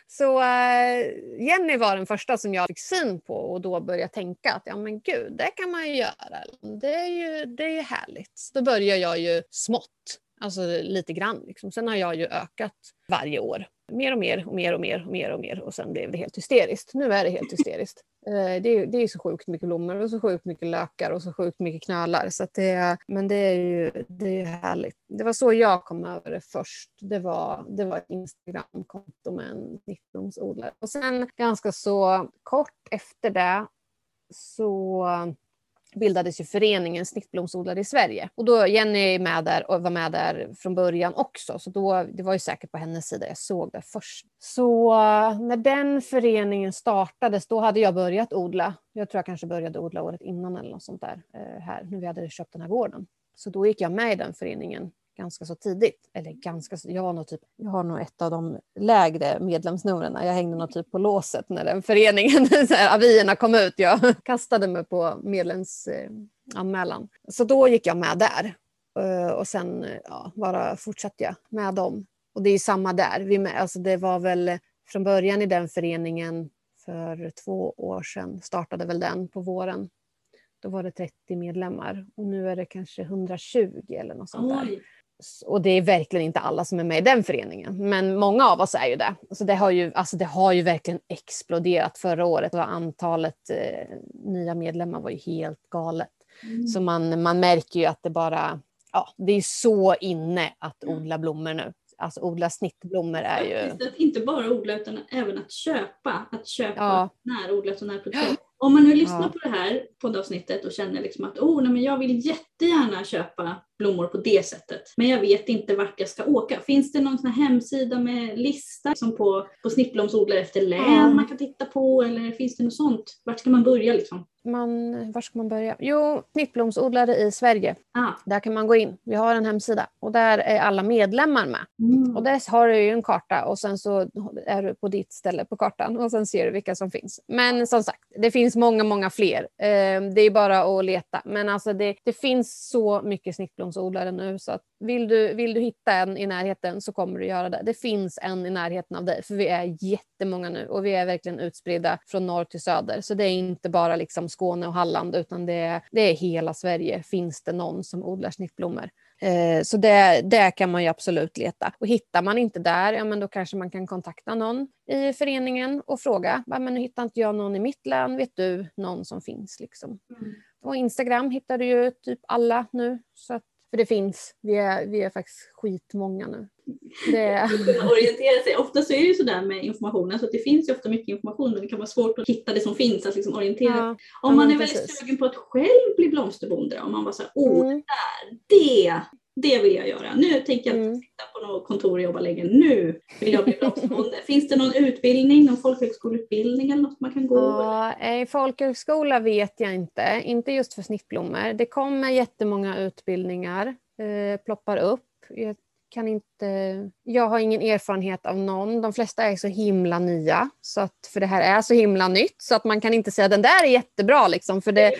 Så eh, Jenny var den första som jag fick syn på och då började jag tänka att ja men gud, det kan man ju göra. Det är ju, det är ju härligt. Så Då började jag ju smått, alltså lite grann. Liksom. Sen har jag ju ökat varje år. Mer och mer och mer och mer och mer och mer och sen blev det helt hysteriskt. Nu är det helt hysteriskt. Eh, det är, det är så sjukt mycket blommor och så sjukt mycket lökar och så sjukt mycket knölar. Så att det, men det är, ju, det är härligt. Det var så jag kom över det först. Det var, det var ett Instagramkonto med en 19-årsodlare. Och sen ganska så kort efter det så bildades ju föreningen Snittblomsodlare i Sverige. Och då Jenny är med där och var med där från början också. Så då, det var ju säkert på hennes sida jag såg det först. Så när den föreningen startades, då hade jag börjat odla. Jag tror jag kanske började odla året innan eller något sånt där eh, här, när vi hade köpt den här gården. Så då gick jag med i den föreningen ganska så tidigt. Eller ganska så, jag, var nog typ, jag har nog ett av de lägre medlemsnumren. Jag hängde nog typ på låset när den föreningen, <laughs> så här, avierna kom ut. Jag <laughs> kastade mig på medlemsanmälan. Så då gick jag med där. Eh, och sen ja, bara fortsatte jag med dem. Och det är samma där. Vi med, alltså det var väl från början i den föreningen för två år sedan startade väl den på våren. Då var det 30 medlemmar och nu är det kanske 120 eller något sånt där. Och det är verkligen inte alla som är med i den föreningen, men många av oss är ju det. Så det har ju, alltså det har ju verkligen exploderat förra året och antalet eh, nya medlemmar var ju helt galet. Mm. Så man, man märker ju att det bara, ja, det är så inne att odla blommor nu. Alltså odla snittblommor är ju... Att inte bara odla utan även att köpa. Att köpa ja. närodlat och närproducerat. Om man nu lyssnar ja. på det här poddavsnittet och känner liksom att oh, nej, men jag vill jättegärna köpa blommor på det sättet, men jag vet inte vart jag ska åka. Finns det någon sån hemsida med lista liksom på, på snittblomsodlare efter län mm. man kan titta på eller finns det något sånt? Vart ska man börja liksom? Man, var ska man börja? Jo, snittblomsodlare i Sverige. Ah. Där kan man gå in. Vi har en hemsida och där är alla medlemmar med. Mm. Och där har du ju en karta och sen så är du på ditt ställe på kartan och sen ser du vilka som finns. Men som sagt, det finns många, många fler. Eh, det är bara att leta. Men alltså det, det finns så mycket snittblomsodlare nu så vill du, vill du hitta en i närheten så kommer du göra det. Det finns en i närheten av dig för vi är jättemånga nu och vi är verkligen utspridda från norr till söder. Så det är inte bara liksom Skåne och Halland utan det är, det är hela Sverige finns det någon som odlar snittblommor. Eh, så det, det kan man ju absolut leta. Och hittar man inte där, ja men då kanske man kan kontakta någon i föreningen och fråga. Men nu hittar inte jag någon i mitt län, vet du någon som finns? Liksom. Mm. Och Instagram hittar du ju typ alla nu. Så att, för det finns, vi är, vi är faktiskt skitmånga nu. Det... <laughs> orientera sig. Ofta så är det ju sådär med informationen, så det finns ju ofta mycket information men det kan vara svårt att hitta det som finns, att liksom orientera ja. Om man är väldigt sugen på att själv bli blomsterbonde, om man bara såhär, åh mm. där, det, det vill jag göra. Nu tänker jag inte mm. sitta på något kontor och jobba länge. Nu vill jag bli blomsterbonde. <laughs> Finns det någon utbildning, någon folkhögskoleutbildning eller något man kan gå? Ja, i folkhögskola vet jag inte. Inte just för snittblommor. Det kommer jättemånga utbildningar, eh, ploppar upp. Jag kan inte, jag har ingen erfarenhet av någon. De flesta är så himla nya, så att, för det här är så himla nytt så att man kan inte säga den där är jättebra. Liksom, för det,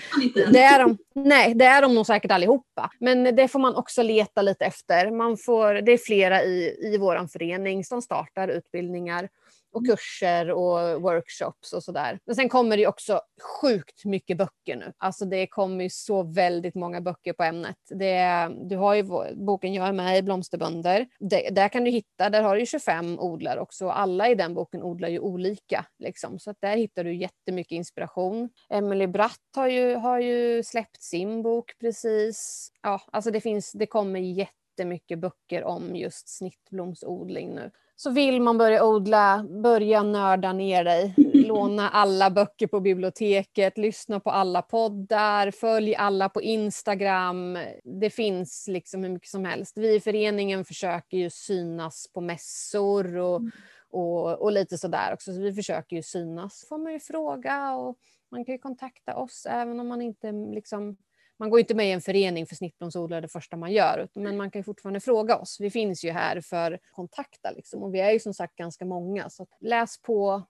det, är de, nej, det är de nog säkert allihopa. Men det får man också leta lite efter. Man får, det är flera i, i vår förening som startar utbildningar och kurser och workshops och sådär. Men sen kommer det också sjukt mycket böcker nu. Alltså det kommer ju så väldigt många böcker på ämnet. Det, du har ju boken Jag är med i Blomsterbönder. Det, där kan du hitta, där har du 25 odlare också. Alla i den boken odlar ju olika. Liksom. Så att där hittar du jättemycket inspiration. Emily Bratt har ju, har ju släppt sin bok precis. Ja, alltså det, finns, det kommer jättemycket böcker om just snittblomsodling nu. Så vill man börja odla, börja nörda ner dig. Låna alla böcker på biblioteket, lyssna på alla poddar, följ alla på Instagram. Det finns liksom hur mycket som helst. Vi i föreningen försöker ju synas på mässor och, mm. och, och lite sådär också. Så vi försöker ju synas. får man ju fråga och man kan ju kontakta oss även om man inte liksom man går inte med i en förening för snittblomsodlare det första man gör, men man kan fortfarande fråga oss. Vi finns ju här för att kontakta liksom, och vi är ju som sagt ganska många. Så läs på,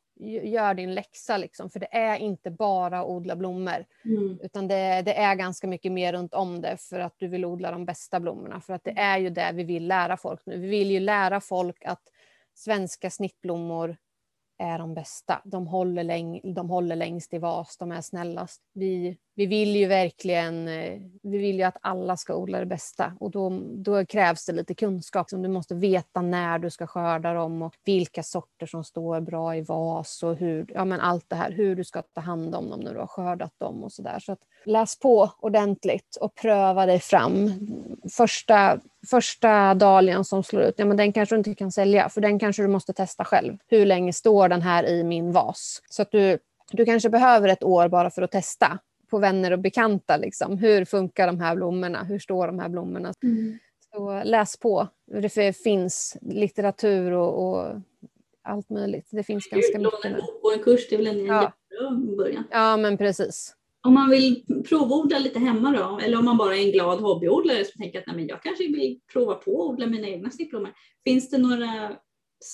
gör din läxa liksom, för det är inte bara att odla blommor, mm. utan det, det, är ganska mycket mer runt om det för att du vill odla de bästa blommorna. För att det är ju det vi vill lära folk nu. Vi vill ju lära folk att svenska snittblommor är de bästa. De håller, läng de håller längst i vas, de är snällast. Vi, vi vill ju verkligen eh, vi vill ju att alla ska odla det bästa och då, då krävs det lite kunskap. du måste veta när du ska skörda dem och vilka sorter som står bra i vas och hur, ja, men allt det här, hur du ska ta hand om dem när du har skördat dem och så där. Så att läs på ordentligt och pröva dig fram. Första, första dahlian som slår ut, ja, men den kanske du inte kan sälja för den kanske du måste testa själv. Hur länge står den här i min vas? Så att du, du kanske behöver ett år bara för att testa på vänner och bekanta. Liksom. Hur funkar de här blommorna? Hur står de här blommorna? Mm. Så läs på. Det finns litteratur och, och allt möjligt. Det finns ganska Låna mycket en nu. bok och en kurs, det är väl en Ja. jättebra början. Ja, men precis. Om man vill provodla lite hemma då, eller om man bara är en glad hobbyodlare som tänker att Nej, men jag kanske vill prova på att odla mina egna snittblommor. Finns det några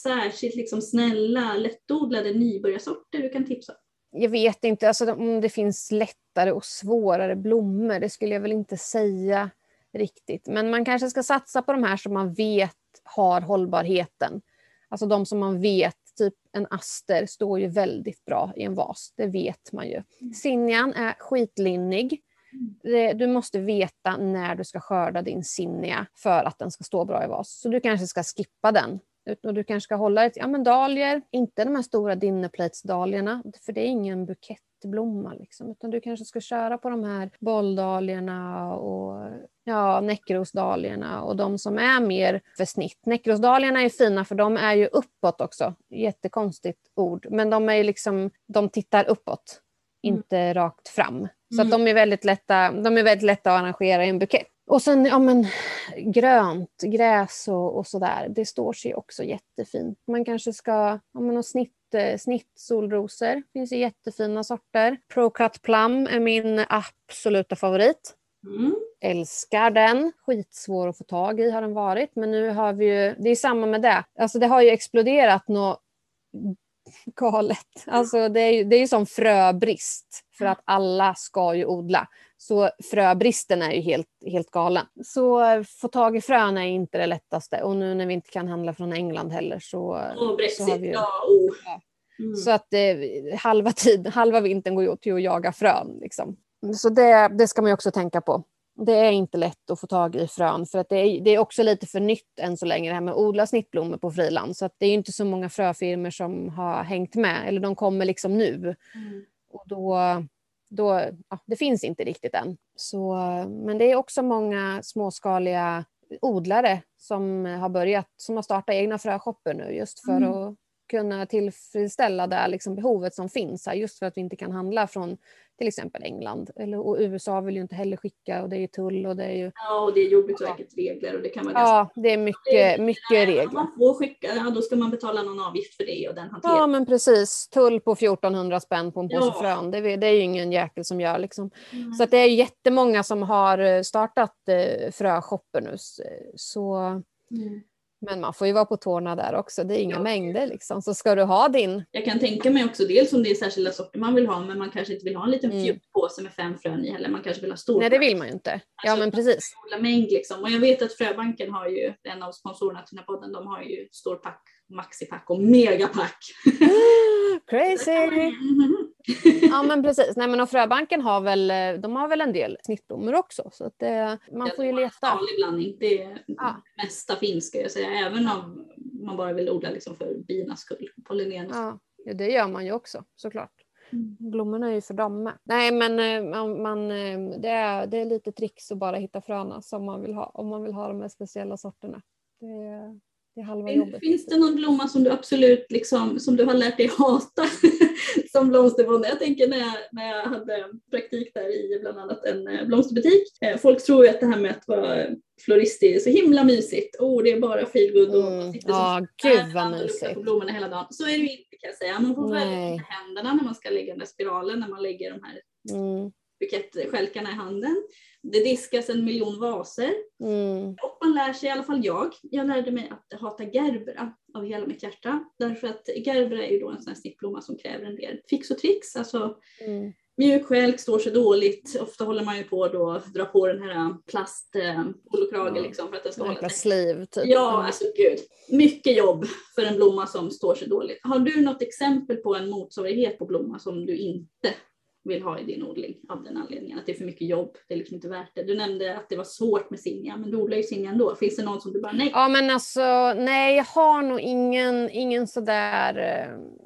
särskilt liksom snälla, lättodlade nybörjarsorter du kan tipsa om? Jag vet inte alltså, om det finns lättare och svårare blommor. Det skulle jag väl inte säga riktigt. Men man kanske ska satsa på de här som man vet har hållbarheten. Alltså de som man vet, typ en aster står ju väldigt bra i en vas. Det vet man ju. Zinnian är skitlinnig. Det- Du måste veta när du ska skörda din zinnia för att den ska stå bra i vas. Så du kanske ska skippa den. Och du kanske ska hålla till ja, men dahlior, inte de här stora dinnerplates-dahliorna, för det är ingen bukettblomma. Liksom. Utan du kanske ska köra på de här bolldahliorna och ja, näckrosdahliorna och de som är mer för snitt. Näckrosdahliorna är fina för de är ju uppåt också. Jättekonstigt ord. Men de är liksom, de tittar uppåt, inte rakt fram. Så Mm. de är väldigt lätta, de är väldigt lätta att arrangera i en bukett. Och sen ja, men, grönt, gräs och, och sådär, det står sig också jättefint. Man kanske ska ja, men, ha snitt, eh, snitt solrosor, finns ju jättefina sorter. Procut Plum är min absoluta favorit. Mm. Älskar den. Skitsvår att få tag i har den varit. Men nu har vi ju, det är samma med det. Alltså det har ju exploderat något galet. Alltså det är ju, det är ju som fröbrist. För att alla ska ju odla. Så fröbristen är ju helt, helt galen. Så få tag i frön är inte det lättaste. Och nu när vi inte kan handla från England heller så... Och så har Brexit, vi ju- ja. Oh. Mm. Så att eh, halva, tid, halva vintern går ju åt till att jaga frön. Liksom. Så det, det ska man ju också tänka på. Det är inte lätt att få tag i frön för att det är, det är också lite för nytt än så länge det här med att odla snittblommor på friland. Så att det är inte så många fröfirmor som har hängt med eller de kommer liksom nu. Mm. Och då, då, ja, det finns inte riktigt än. Så, men det är också många småskaliga odlare som har börjat, som har startat egna fröshopper nu just för Mm. att kunna tillfredsställa det liksom behovet som finns här just för att vi inte kan handla från till exempel England. Eller, och USA vill ju inte heller skicka och det är ju tull och det är ju... Ja, och det är Jordbruksverkets regler och det kan vara ganska... Ja, det är mycket, mycket regler. man får skicka, ja, då ska man betala någon avgift för det och den hanteras. Ja men precis, tull på 1400 spänn på en påse Ja. frön. Det, är- det är ju ingen jäkel som gör liksom. Mm. Så att det är jättemånga som har eh, startat eh, fröshopper nu. Så, Mm. Men man får ju vara på tårna där också. Det är inga Ja. mängder liksom. Så ska du ha din... Jag kan tänka mig också dels om det är särskilda sorter man vill ha men man kanske inte vill ha en liten Mm. fjuttpåse med fem frön i heller. Man kanske vill ha stor. Nej det vill man ju inte. Ja Alltså, men precis. mängd liksom. Och jag vet att Fröbanken har ju, en av sponsorerna till den här podden, de har ju storpack, maxipack och megapack. <laughs> Crazy! Ja men precis. Nej men och Fröbanken har väl, eh, de har väl en del snittblommor också. Så att det, man Ja, får ju leta. Salig blandning. Det är Ja. mesta finns ska jag säga. Även om man bara vill odla liksom för binas skull. Pollinerarnas Ja, ja, det gör man ju också såklart. Mm. Blommorna är ju för dem med. Nej men eh, man, man, eh, det, är, det är lite tricks att bara hitta fröna som man vill ha om man vill ha de här speciella sorterna. Det, är- det är halva jobbet. Finns det någon blomma som du absolut liksom, som du har lärt dig hata <laughs> <laughs> som blomsterbonde? Jag tänker när jag, när jag hade praktik där i bland annat en eh, blomsterbutik. Eh, Folk tror ju att det här med att vara florist är så himla mysigt. Oh, det är bara feelgood och man Mm. sitter spärrad gud vad mysigt. på blommorna hela dagen. Så är det ju inte kan jag säga. Man får i händerna när man ska lägga den där spiralen, när man lägger de här Mm, bukettstjälkarna i handen. Det diskas en miljon vaser. mm, Och man lär sig, i alla fall jag, jag lärde mig att hata gerbera av hela mitt hjärta. Därför att gerbera är ju då en sån här snittblomma som kräver en del fix och tricks. Alltså mm. mjuk stjälk står sig dåligt. Ofta håller man ju på då att dra på den här plast eh, polokrage Ja. liksom för att den ska hålla sig. sliv typ. Ja, alltså gud. Mycket jobb för en blomma som står sig dåligt. Har du något exempel på en motsvarighet på blomma som du inte vill ha i din odling av den anledningen att det är för mycket jobb, det är liksom inte värt det. Du nämnde att det var svårt med zinnia, men du odlar ju zinnia ändå. Finns det någon som du bara nej? Ja men alltså nej jag har nog ingen, ingen sådär eh,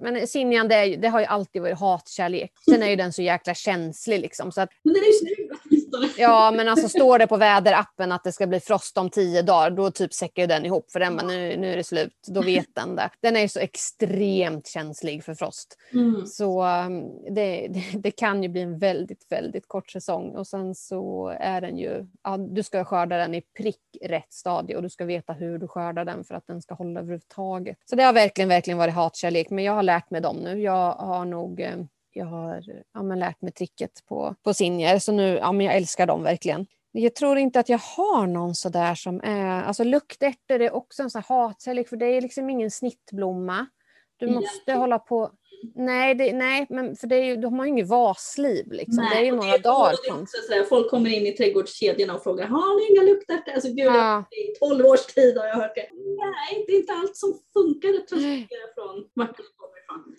men Sinjan det, det har ju alltid varit hatkärlek. Sen är ju den så jäkla känslig liksom så att Men den är ju snygg! Åtminstone. Ja, men alltså står det på väderappen att det ska bli frost om tio dagar, då typ säcker den ihop för den bara, nu, nu är det slut. Då vet den det. Den är ju så extremt känslig för frost. Mm. Så um, det, det, det kan ju bli en väldigt, väldigt kort säsong och sen så är den ju, ja, du ska skörda den i prick rätt stadie och du ska veta hur du skördar den för att den ska hålla överhuvudtaget. Så det har verkligen, verkligen varit hatkärlek, men jag har lärt mig dem nu. Jag har nog eh, jag har ja, men lärt mig tricket på, på Sinjer, så nu, ja, men jag älskar dem verkligen. Jag tror inte att jag har någon sådär som är... Alltså luktärtor är också en sån hatkärlek för det är liksom ingen snittblomma. Du måste Egentligen. hålla på... Nej, det, nej men för det är ju, de har ju inget vasliv liksom. Nej, det är ju några dagar och det är från... också så här, Folk kommer in i trädgårdskedjorna och frågar, har ni inga luktärtor? Alltså gud, Ja. i 12 års tid har jag hört det. Nej, det är inte allt som funkar att transportera från ifrån.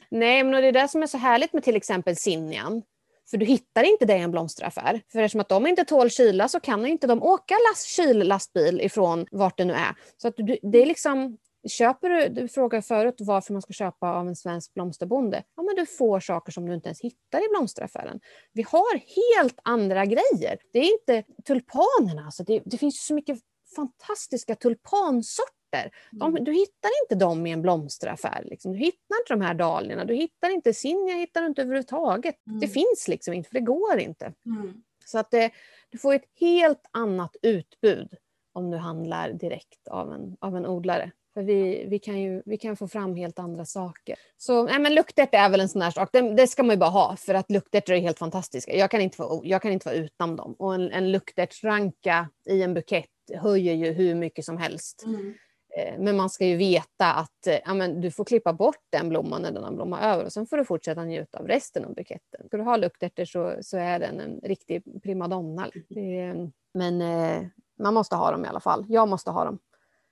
Nej, men det är det som är så härligt med till exempel Sinjan. För du hittar inte det i en blomsteraffär. För eftersom att de inte tål kyla så kan inte de åka last, kyllastbil ifrån vart det nu är. Så att du, det är liksom, köper du, du frågade förut varför man ska köpa av en svensk blomsterbonde. Ja, men du får saker som du inte ens hittar i blomsteraffären. Vi har helt andra grejer. Det är inte tulpanerna, alltså det, det finns så mycket fantastiska tulpansorter. De, du hittar inte dem i en blomsteraffär. Liksom. Du hittar inte de här dahliorna, du hittar inte sinja, hittar du inte överhuvudtaget. Mm. Det finns liksom inte, för det går inte. Mm. Så att det, du får ett helt annat utbud om du handlar direkt av en, av en odlare. För vi, vi, kan ju, vi kan få fram helt andra saker. Så nej, men luktärtor är väl en sån här sak. Det, det ska man ju bara ha för att luktärtor är helt fantastiska. Jag kan inte vara, jag kan inte vara utan dem. Och en, en luktärtsranka i en bukett höjer ju hur mycket som helst. Mm. Eh, Men man ska ju veta att eh, ja, men du får klippa bort den blomman när den har blommat över och sen får du fortsätta njuta av resten av buketten. Ska du ha luktärtor så, så är den en riktig primadonna. Det är, men eh, man måste ha dem i alla fall. Jag måste ha dem.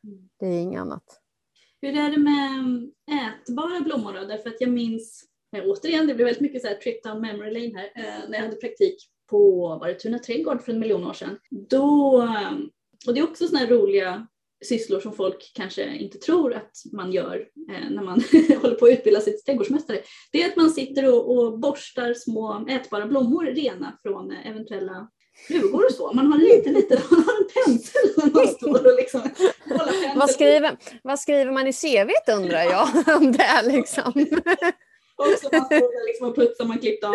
Mm. Det är inget annat. Hur är det med mm, ätbara blommor då? Därför att jag minns, eh, återigen, det blev väldigt mycket så här trip down memory lane här, eh, när jag hade praktik på, var det Tuna trädgård för en miljon år sedan. Då, eh, och det är också sådana här roliga sysslor som folk kanske inte tror att man gör eh, när man <laughs> håller på att utbilda sig till trädgårdsmästare. Det är att man sitter och, och borstar små ätbara blommor rena från eh, eventuella flugor och så. Man har lite, lite, <laughs> man har en pensel när man står och liksom. Vad skriver, vad skriver man i CV undrar jag om det är liksom. <laughs> Och så man stod där liksom och putsade, man klippte av.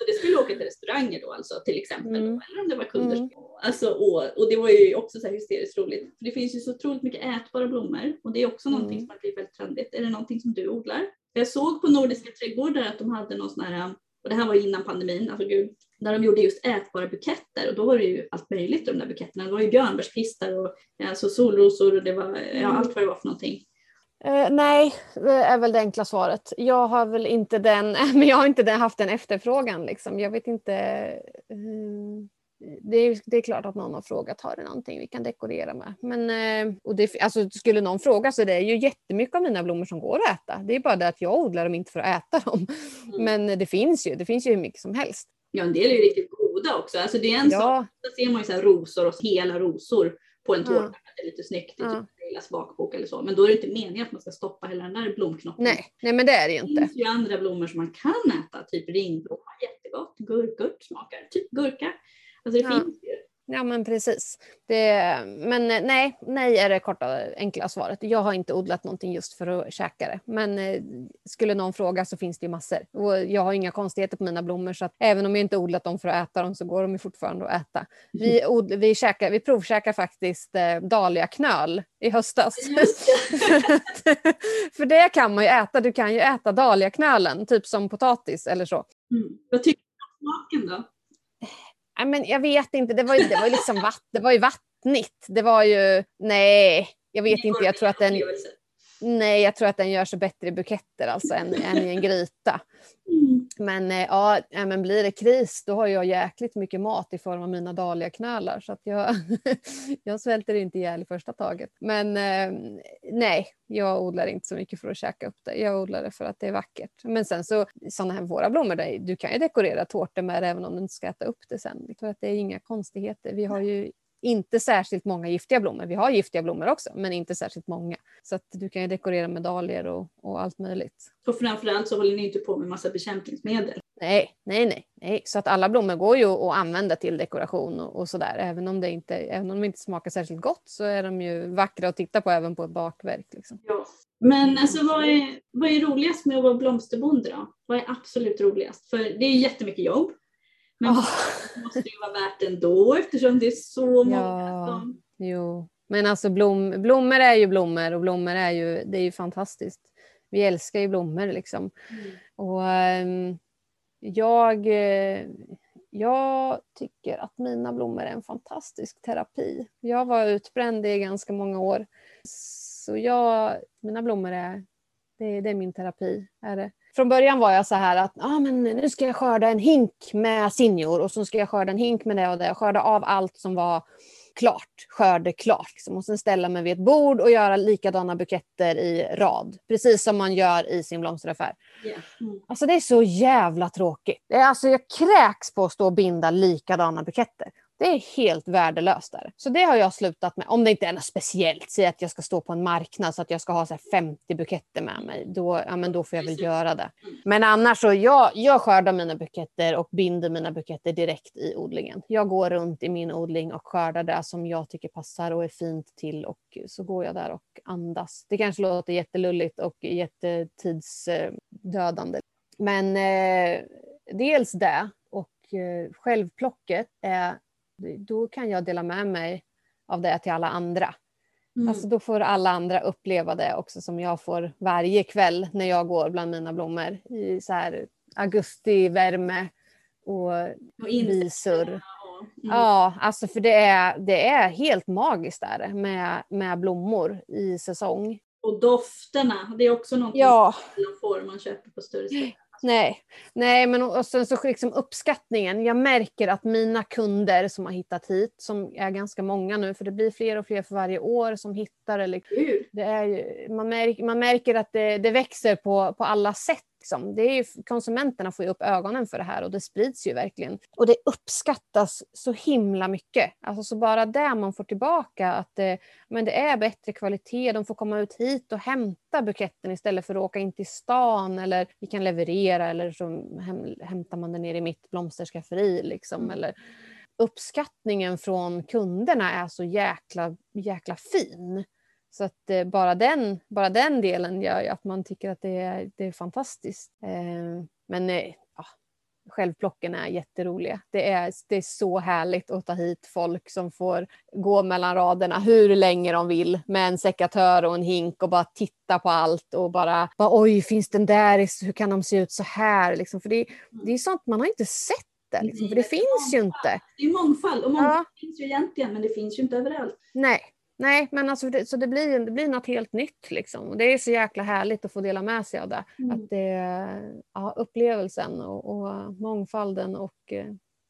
Och det skulle åka till restauranger då alltså till exempel. Mm. Eller om det var kunder. Mm. Alltså, och, och det var ju också så här hysteriskt roligt. För det finns ju så otroligt mycket ätbara blommor. Och det är också någonting Mm. som har blivit väldigt trendigt. Är det någonting som du odlar? Jag såg på Nordiska trädgårdar att de hade någon sån här, och det här var innan pandemin, alltså gud, där de gjorde just ätbara buketter och då var det ju allt möjligt i de där buketterna. Det var ju björnbärskvistar och alltså solrosor och det var ja, Mm. allt vad det var för någonting. Eh, nej, det är väl det enkla svaret. Jag har väl inte den, <laughs> men jag har inte den, haft den efterfrågan. Liksom. Jag vet inte. eh, det, är, det är klart att någon har frågat, har du någonting vi kan dekorera med? Men eh, och det, alltså, skulle någon fråga så det är ju jättemycket av mina blommor som går att äta. Det är bara det att jag odlar dem inte för att äta dem. Mm. Men det finns ju, det finns ju hur mycket som helst. Ja, en del är ju riktigt goda också. Alltså det är en sak, Ja, där ser man ju så rosor och hela rosor på en tårta. Det är lite snyggt i typ en lilla smakbok eller så. Men då är det inte meningen att man ska stoppa hela den där blomknoppen. nej, nej, men det är det ju Det inte. finns ju andra blommor som man kan äta, typ ringblomma, jättegott. Gurkurt smakar, typ gurka. Alltså det Ja. finns ju. Ja men precis. Det, men eh, nej, nej är det korta enkla svaret. Jag har inte odlat någonting just för att käka det. Men eh, skulle någon fråga så finns det ju massor. Och jag har inga konstigheter på mina blommor så att även om jag inte odlat dem för att äta dem så går de ju fortfarande att äta. Vi, od, vi, käkar, vi provkäkar faktiskt eh, dahliaknöl i höstas. <laughs> För, att, för det kan man ju äta. Du kan ju äta dahliaknölen, typ som potatis eller så. Mm. Vad tycker du om smaken då? Nej, men jag vet inte, det var ju, det var ju liksom vatt, det var ju vattnigt. Det var ju, nej, jag vet inte. Jag tror, att den, nej, jag tror att den gör sig bättre i buketter alltså, än, än i en gryta. Mm. Men, eh, ja, men blir det kris då har jag jäkligt mycket mat i form av mina dahliaknölar. Så att jag, <laughs> jag svälter inte ihjäl i första taget. Men eh, nej, jag odlar inte så mycket för att käka upp det. Jag odlar det för att det är vackert. Men sen så, sådana här våra blommor, du kan ju dekorera tårtor med det även om du inte ska äta upp det sen. För att det är inga konstigheter. Vi har ju inte särskilt många giftiga blommor. Vi har giftiga blommor också, men inte särskilt många. Så att du kan ju dekorera med dahlior och, och allt möjligt. Och framförallt så håller ni inte på med massa bekämpningsmedel. Nej, nej, nej, nej. Så att alla blommor går ju att använda till dekoration och, och sådär. Även om, det inte, även om de inte smakar särskilt gott så är de ju vackra att titta på även på ett bakverk. Liksom. Ja. Men alltså vad är, vad är roligast med att vara blomsterbonde då? Vad är absolut roligast? För det är jättemycket jobb. Men Oh. det måste ju vara värt ändå eftersom det är så många Ja. som... Jo, men alltså blom, blommor är ju blommor och blommor är ju, det är ju fantastiskt. Vi älskar ju blommor liksom. Mm. Och ehm, jag, eh, jag tycker att mina blommor är en fantastisk terapi. Jag var utbränd i ganska många år. Så jag, mina blommor är, det, det är min terapi. Är det. Från början var jag så här att ah, men nu ska jag skörda en hink med sinjor och så ska jag skörda en hink med det och det. Skörda av allt som var klart, skördeklart. Liksom. Och sen ställa mig vid ett bord och göra likadana buketter i rad. Precis som man gör i sin blomsteraffär. Ja. Mm. Alltså det är så jävla tråkigt. Alltså, jag kräks på att stå och binda likadana buketter. Det är helt värdelöst. Där. Så det har jag slutat med. Om det inte är något speciellt, säg att jag ska stå på en marknad så att jag ska ha så här 50 buketter med mig. Då, ja, men då får jag väl Precis. göra det. Men annars så, jag, jag skördar mina buketter och binder mina buketter direkt i odlingen. Jag går runt i min odling och skördar det som jag tycker passar och är fint till och så går jag där och andas. Det kanske låter jättelulligt och jättetidsdödande. Men eh, dels det och eh, självplocket är, då kan jag dela med mig av det till alla andra. Mm. Alltså då får alla andra uppleva det också som jag får varje kväll när jag går bland mina blommor i så här augustivärme och och och- Mm. Ja, alltså för det är, det är helt magiskt där med, med blommor i säsong. Och dofterna, det är också något Ja, man får man köper på större ställen. <laughs> nej, nej men och sen så liksom uppskattningen. Jag märker att mina kunder som har hittat hit, som är ganska många nu, för det blir fler och fler för varje år som hittar eller? Det är ju, man, märker, man märker att det, det växer på, på alla sätt. Liksom. Det är ju, konsumenterna får ju upp ögonen för det här och det sprids ju verkligen. Och det uppskattas så himla mycket. Alltså, så bara det man får tillbaka, att det, men det är bättre kvalitet. De får komma ut hit och hämta buketten istället för att åka in till stan. Eller vi kan leverera eller så häm, hämtar man den ner i mitt blomsterskafferi. Liksom, Mm. eller, uppskattningen från kunderna är så jäkla, jäkla fin. Så att eh, bara, den, bara den delen gör ju att man tycker att det är, det är fantastiskt. Eh, men eh, ja, självplocken är jätteroliga. Det är, det är så härligt att ta hit folk som får gå mellan raderna hur länge de vill med en sekatör och en hink och bara titta på allt och bara, bara oj, finns den där? Hur kan de se ut så här? Liksom, för det, det är sånt man har inte sett det, liksom, för det finns ju inte. Det är mångfald och mångfald Ja. finns ju egentligen men det finns ju inte överallt. Nej, nej men alltså det, så det blir, det blir något helt nytt liksom. Och det är så jäkla härligt att få dela med sig av det. Mm. Att det ja, upplevelsen och, och mångfalden och eh,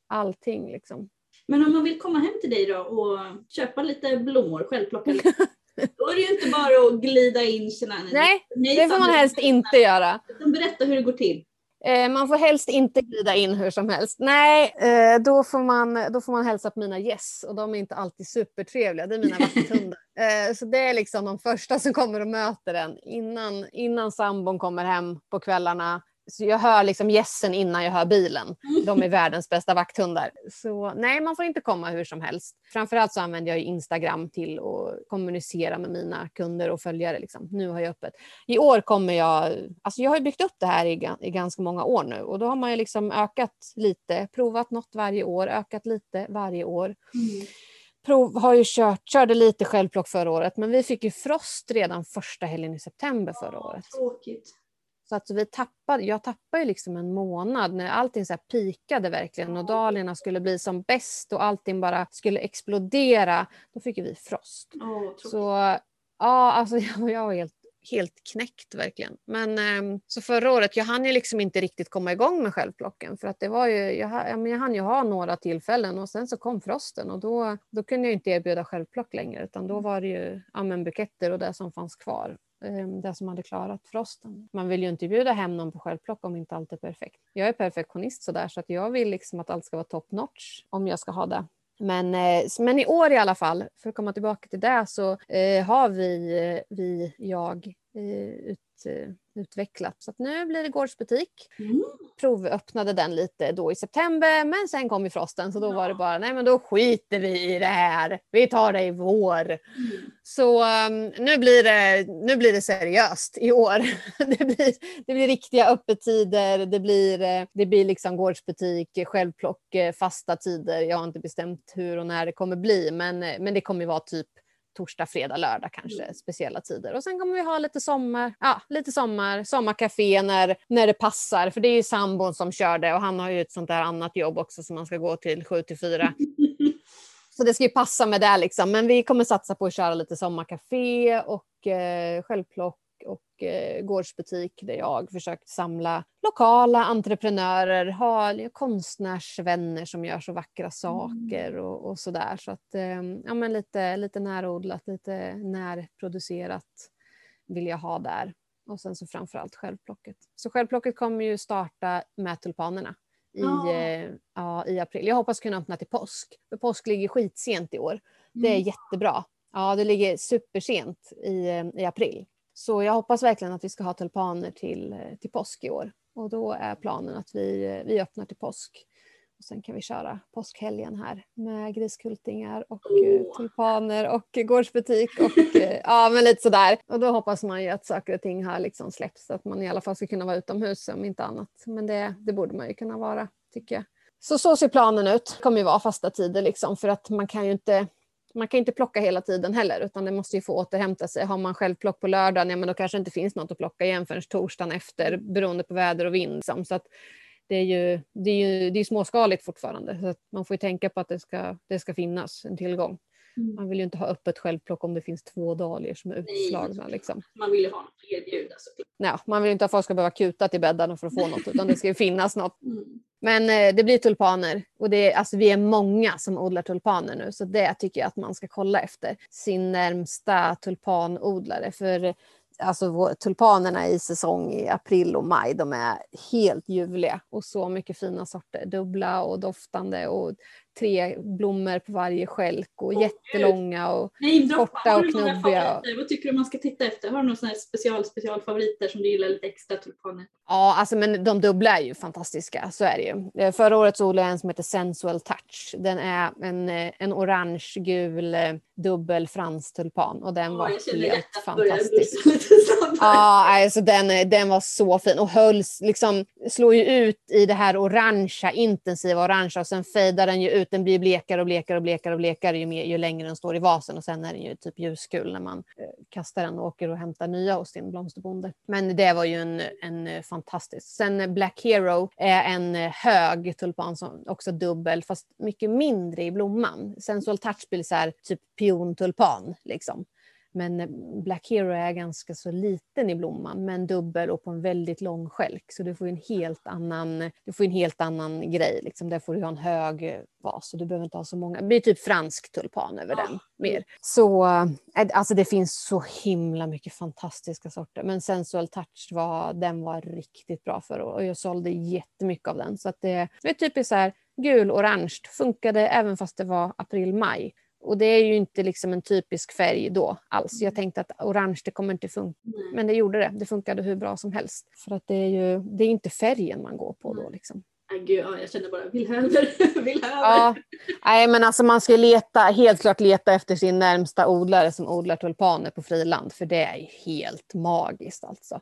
allting liksom. Men om man vill komma hem till dig då och köpa lite blommor, självplocka lite. <laughs> Då är det ju inte bara att glida in. Nej, Nej, det får man helst inte göra. utan Berätta hur det går till. Eh, man får helst inte glida in hur som helst. Nej, eh, då, får man, då får man hälsa på mina gäss och de är inte alltid supertrevliga. Det är mina vakthundar. <laughs> eh, så det är liksom de första som kommer och möter en innan, innan sambon kommer hem på kvällarna. Så jag hör liksom gässen innan jag hör bilen. De är världens bästa vakthundar. Så nej, man får inte komma hur som helst. Framförallt så använder jag Instagram till att kommunicera med mina kunder och följare. Liksom. Nu har jag öppet. I år kommer jag... Alltså jag har byggt upp det här i, i ganska många år nu och då har man ju liksom ökat lite, provat något varje år, ökat lite varje år. Mm. Prov, har ju kört, körde lite självplock förra året men vi fick ju frost redan första helgen i september förra året. Tråkigt. Så att vi tappade, jag tappade ju liksom en månad när allting så pikade verkligen och dahliorna skulle bli som bäst och allting bara skulle explodera. Då fick vi frost. Tråkigt. Så ja, alltså <laughs> jag, jag var helt, helt knäckt verkligen. Men ehm, så förra året, jag hann ju liksom inte riktigt komma igång med självplocken för att det var ju, jag, jag hann ju ha några tillfällen och sen så kom frosten och då, då kunde jag inte erbjuda självplock längre utan då var det ju ja, buketter och det som fanns kvar. Ehm, det som hade klarat frosten. Man vill ju inte bjuda hem någon på självplock om inte allt är perfekt. Jag är perfektionist sådär så att jag vill liksom att allt ska vara top notch om jag ska ha det. Men, eh, men i år i alla fall, för att komma tillbaka till det, så eh, har vi, eh, vi jag, eh, eh, ut, utvecklat. Så nu blir det gårdsbutik. Mm. Provöppnade den lite då i september, men sen kom ju frosten så då var det bara, nej men då skiter vi i det här. Vi tar det i vår. Mm. Så um, nu, blir det, nu blir det seriöst i år. <laughs> det, blir, det blir riktiga öppettider, det blir, eh, det blir liksom gårdsbutik, självplock, eh, fasta tider. Jag har inte bestämt hur och när det kommer bli, men, men det kommer vara typ torsdag, fredag, lördag kanske, speciella tider. Och sen kommer vi ha lite sommar, ja, lite sommar, sommarkafé när, när det passar. För det är ju sambon som kör det och han har ju ett sånt där annat jobb också som man ska gå till 7 till 4. <laughs> Så det ska ju passa med det liksom. Men vi kommer satsa på att köra lite sommarkafé och eh, självplock och eh, gårdsbutik där jag försökt samla lokala entreprenörer, ha konstnärsvänner som gör så vackra saker och, och sådär. Så att eh, ja, men lite, lite närodlat, lite närproducerat vill jag ha där. Och sen så framförallt självplocket. Så självplocket kommer ju starta med tulpanerna i, Ja. eh, ja, i april. Jag hoppas kunna öppna till påsk. För påsk ligger skitsent i år. Det är Mm. jättebra. Ja, det ligger supersent i, eh, i april. Så jag hoppas verkligen att vi ska ha tulpaner till, eh, till påsk i år. Och då är planen att vi, eh, vi öppnar till påsk. Och sen kan vi köra påskhelgen här med griskultingar och eh, Åh. tulpaner och gårdsbutik och <laughs> ja, men lite sådär. Och då hoppas man ju att saker och ting har liksom släppts så att man i alla fall ska kunna vara utomhus om inte annat. Men det, det borde man ju kunna vara tycker jag. Så så ser planen ut. Det kommer ju vara fasta tider liksom för att man kan ju inte man kan inte plocka hela tiden heller utan det måste ju få återhämta sig. Har man självplock på lördagen, ja men då kanske det inte finns något att plocka igen förrän torsdagen efter beroende på väder och vind. liksom. Så att det är ju, det är ju det är småskaligt fortfarande så att man får ju tänka på att det ska, det ska finnas en tillgång. Mm. Man vill ju inte ha öppet självplock om det finns två dahlior som är utslagna. Liksom. Man vill ju ha något att erbjuda såklart. Nej, man vill ju inte att folk ska behöva kuta till bäddarna för att få något utan det ska ju <laughs> finnas något. Mm. Men eh, det blir tulpaner och det är, alltså, vi är många som odlar tulpaner nu så det tycker jag att man ska kolla efter sin närmsta tulpanodlare. För alltså, tulpanerna i säsong i april och maj de är helt ljuvliga och så mycket fina sorter. Dubbla och doftande och tre blommor på varje skälk och Åh, jättelånga. Och, Nej. Korta och knubbiga. Vad tycker du man ska titta efter? Har du några här special, specialfavoriter som du gillar lite extra tulpaner? Ja, alltså, men de dubbla är ju fantastiska, så är det ju. Eh, Förra året så odlade jag en som heter Sensual Touch. Den är en, eh, en orange-gul eh, dubbel fransk tulpan och den var jag känner helt fantastisk. Ja, alltså den, den var så fin och hölls, liksom, slår ju ut i det här orangea, intensiva orangea och sen fejdar den ju ut. Den blir blekare och blekare och blekare och blekare ju, mer, ju längre den står i vasen och sen är den ju typ ljusgul när man eh, kastar den och åker och hämtar nya hos sin blomsterbonde. Men det var ju en, en eh, fantastisk. Sen Black Hero är en eh, hög tulpan som också dubbel fast mycket mindre i blomman. Sensual Touch blir så här typ piontulpan liksom. Men eh, Black Hero är ganska så liten i blomman men dubbel och på en väldigt lång skälk. Så du får en helt annan, du får en helt annan grej. Liksom. Där får du ha en hög eh, vas och du behöver inte ha så många. Det blir typ fransk tulpan över Ja. den mer. Så eh, alltså det finns så himla mycket fantastiska sorter. Men Sensual Touch var, den var riktigt bra för och jag sålde jättemycket av den. Så att det, det är typiskt så här gul, orange. Funkade även fast det var april-maj. Och det är ju inte liksom en typisk färg då alls. Jag tänkte att orange det kommer inte funka. Men det gjorde det. Det funkade hur bra som helst. För att det är ju det är inte färgen man går på då. Liksom. Gud, ja, jag känner bara vill över. <laughs> Ja, nej, men alltså man ska leta, helt klart leta efter sin närmsta odlare som odlar tulpaner på friland. För det är helt magiskt alltså.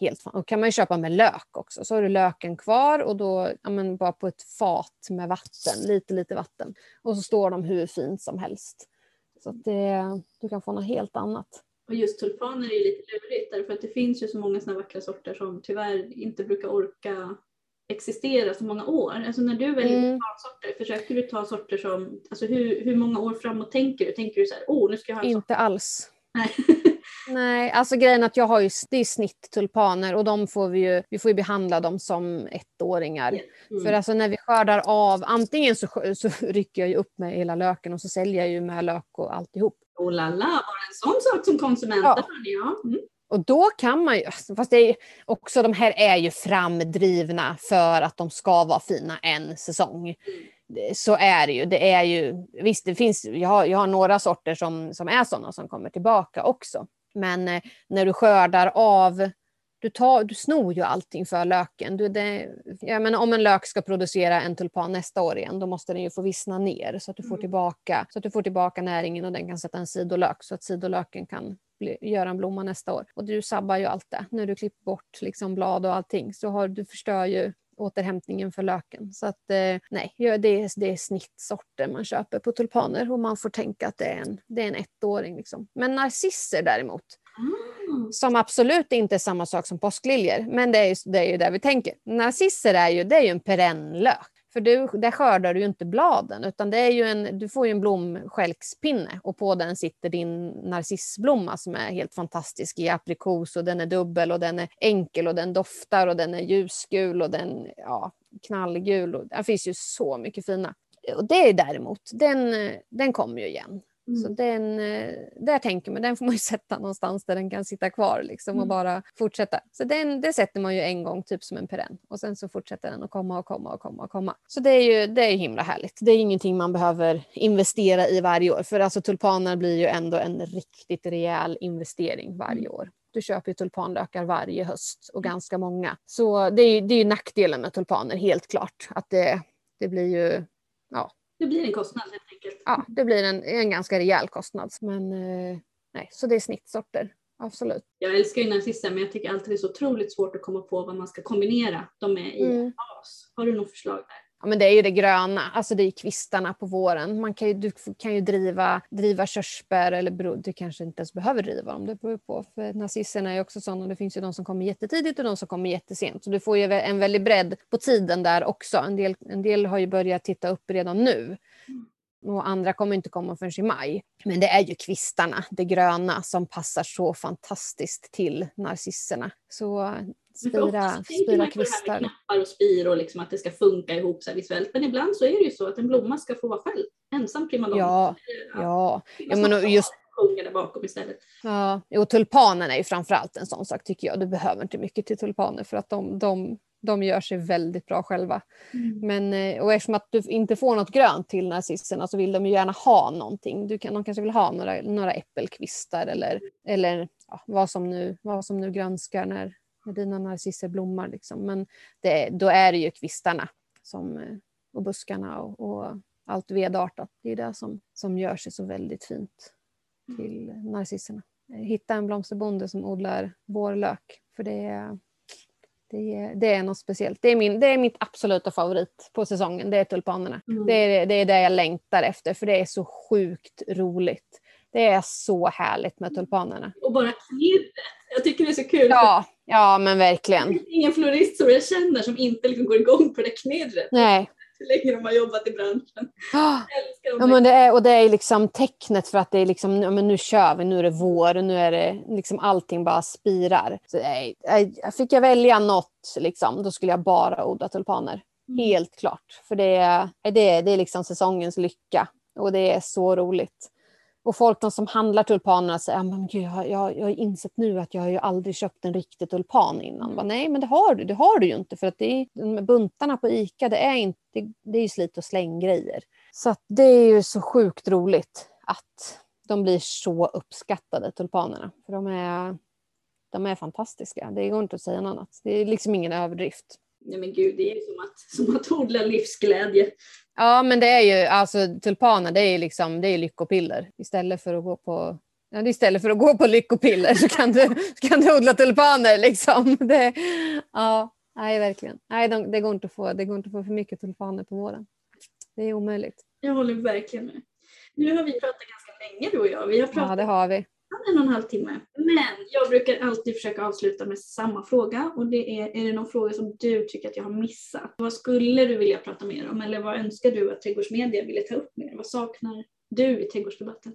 Helt fan. Och kan man ju köpa med lök också. Så har du löken kvar och då ja, men bara på ett fat med vatten, lite lite vatten. Och så står de hur fint som helst. Så det, du kan få något helt annat. Och just tulpaner är lite lurigt därför att det finns ju så många såna vackra sorter som tyvärr inte brukar orka existera så många år. Alltså när du väljer Mm. tulpansorter, försöker du ta sorter som, alltså hur, hur många år framåt tänker du? Tänker du så här, oh nu ska jag ha en sort? Inte alls. Nej. <laughs> Nej, alltså grejen att jag har ju, det är snitttulpaner och de får vi ju, vi får ju behandla dem som ettåringar. Mm. För alltså när vi skördar av, antingen så, så <laughs> rycker jag ju upp med hela löken och så säljer jag ju med lök och alltihop. Oh la la, bara en sån sak som konsument. Ja. Mm. Och då kan man ju, alltså, fast det är också de här är ju framdrivna för att de ska vara fina en säsong. så är det ju. Det är ju visst, det finns, jag, har, jag har några sorter som, som är sådana som kommer tillbaka också. Men eh, när du skördar av du, tar, du snor ju allting för löken. Du, det, jag menar, om en lök ska producera en tulpan nästa år igen, då måste den ju få vissna ner så att du får, tillbaka, så att du får tillbaka näringen och den kan sätta en sidolök så att sidolöken kan bli, göra en blomma nästa år. Och du sabbar ju allt det. När du klipper bort liksom blad och allting så har, du förstör ju återhämtningen för löken. Så att eh, nej, det är, det är snittsorter man köper på tulpaner och man får tänka att det är en, det är en ettåring. Liksom. Men narcisser däremot, mm. som absolut inte är samma sak som påskliljor, men det är, ju, det är ju där vi tänker. Narcisser är ju, det är ju en perennlök. För du, där skördar du ju inte bladen utan det är ju en, du får ju en blomskälkspinne och på den sitter din narcissblomma som är helt fantastisk i aprikos och den är dubbel och den är enkel och den doftar och den är ljusgul och den ja, knallgul. Och, det finns ju så mycket fina. Och det är däremot, den, den kommer ju igen. Mm. Så den, eh, där tänker man, den får man ju <laughs> sätta någonstans där den kan sitta kvar liksom, mm. och bara fortsätta. Så den, det sätter man ju en gång, typ som en perenn. Och sen så fortsätter den att komma och komma och komma och komma. Så det är ju det är himla härligt. Det är ingenting man behöver investera i varje år. För alltså tulpaner blir ju ändå en riktigt rejäl investering varje mm. år. Du köper ju tulpanlökar varje höst och mm. ganska många. Så det är ju, det är ju nackdelen med tulpaner, helt klart. Att det, det blir ju ja, det blir en kostnad helt enkelt. Ja, det blir en, en ganska rejäl kostnad. Men eh, nej, så det är snittsorter. Absolut. Jag älskar ju narcisser men jag tycker alltid det är så otroligt svårt att komma på vad man ska kombinera dem med i mm. as. Har du något förslag där? Ja, men det är ju det gröna, alltså det är kvistarna på våren. Man kan ju, du kan ju driva, driva körsbär eller bro, du kanske inte ens behöver driva dem, det beror på. För narcisserna är också sådana, det finns ju de som kommer jättetidigt och de som kommer jättesent. Så du får ju en väldig bredd på tiden där också. En del, en del har ju börjat titta upp redan nu. Och andra kommer inte komma förrän i maj. Men det är ju kvistarna, det gröna, som passar så fantastiskt till narcisserna. Så spira, spira kvistar. Knappar och spir och liksom att det ska funka ihop så visuellt. Men ibland så är det ju så att en blomma ska få vara själv, ensam primadonna. Ja, ja. ja men just där bakom istället. Ja, och tulpanen är ju framförallt en sån sak tycker jag. Du behöver inte mycket till tulpaner för att de, de, de gör sig väldigt bra själva. Mm. Men, eh, och eftersom att du inte får något grönt till narcisserna så vill de ju gärna ha någonting. Du kan, de kanske vill ha några, några äppelkvistar eller, eller ja, vad, som nu, vad som nu grönskar när, när dina narcisser blommar. Liksom. Men det, då är det ju kvistarna som, eh, och buskarna och, och allt vedartat. Det är det som, som gör sig så väldigt fint till narcisserna. Hitta en blomsterbonde som odlar vårlök. För det är, det är, det är något speciellt. Det är, min, det är mitt absoluta favorit på säsongen. Det är tulpanerna. Mm. Det, är, det är det jag längtar efter för det är så sjukt roligt. Det är så härligt med tulpanerna. Och bara knirret. Jag tycker det är så kul. Ja, ja men verkligen. Det är ingen florist som jag känner som inte liksom går igång på det knirret. Nej. Hur länge de har jobbat i branschen. Oh. Ja, men det är, och det är liksom tecknet för att det är liksom, ja, men nu kör vi, nu är det vår, nu är det liksom allting bara spirar. Så, nej, fick jag välja något, liksom, då skulle jag bara odla tulpaner. Mm. Helt klart. För det är, det, det är liksom säsongens lycka och det är så roligt. Och folk de som handlar tulpanerna säger gud, jag, jag, jag har insett nu att jag har ju aldrig köpt en riktig tulpan innan. Mm. Nej, men det har du. Det har du ju inte för att det är, buntarna på ICA, det är, inte, det, är ju slit och släng-grejer. Så det är ju så sjukt roligt att de blir så uppskattade, tulpanerna. För de är, de är fantastiska. Det går inte att säga något annat. Det är liksom ingen överdrift. Nej men gud, det är ju som att, som att odla livsglädje. Ja, men det är ju alltså tulpaner, det är liksom det är lyckopiller istället för att gå på Ja, istället för att gå på lyckopiller så kan du, kan du odla tulpaner. Liksom. <laughs> Det, ja, nej, verkligen. Nej, de, det, går inte att få, det går inte att få för mycket tulpaner på våren. Det är omöjligt. Jag håller verkligen med. Nu har vi pratat ganska länge du och jag. Vi har pratat ja, det har vi en och en halv timme. Men jag brukar alltid försöka avsluta med samma fråga och det är, är det någon fråga som du tycker att jag har missat? Vad skulle du vilja prata mer om eller vad önskar du att trädgårdsmedia ville ta upp mer? Vad saknar du i trädgårdsdebatten?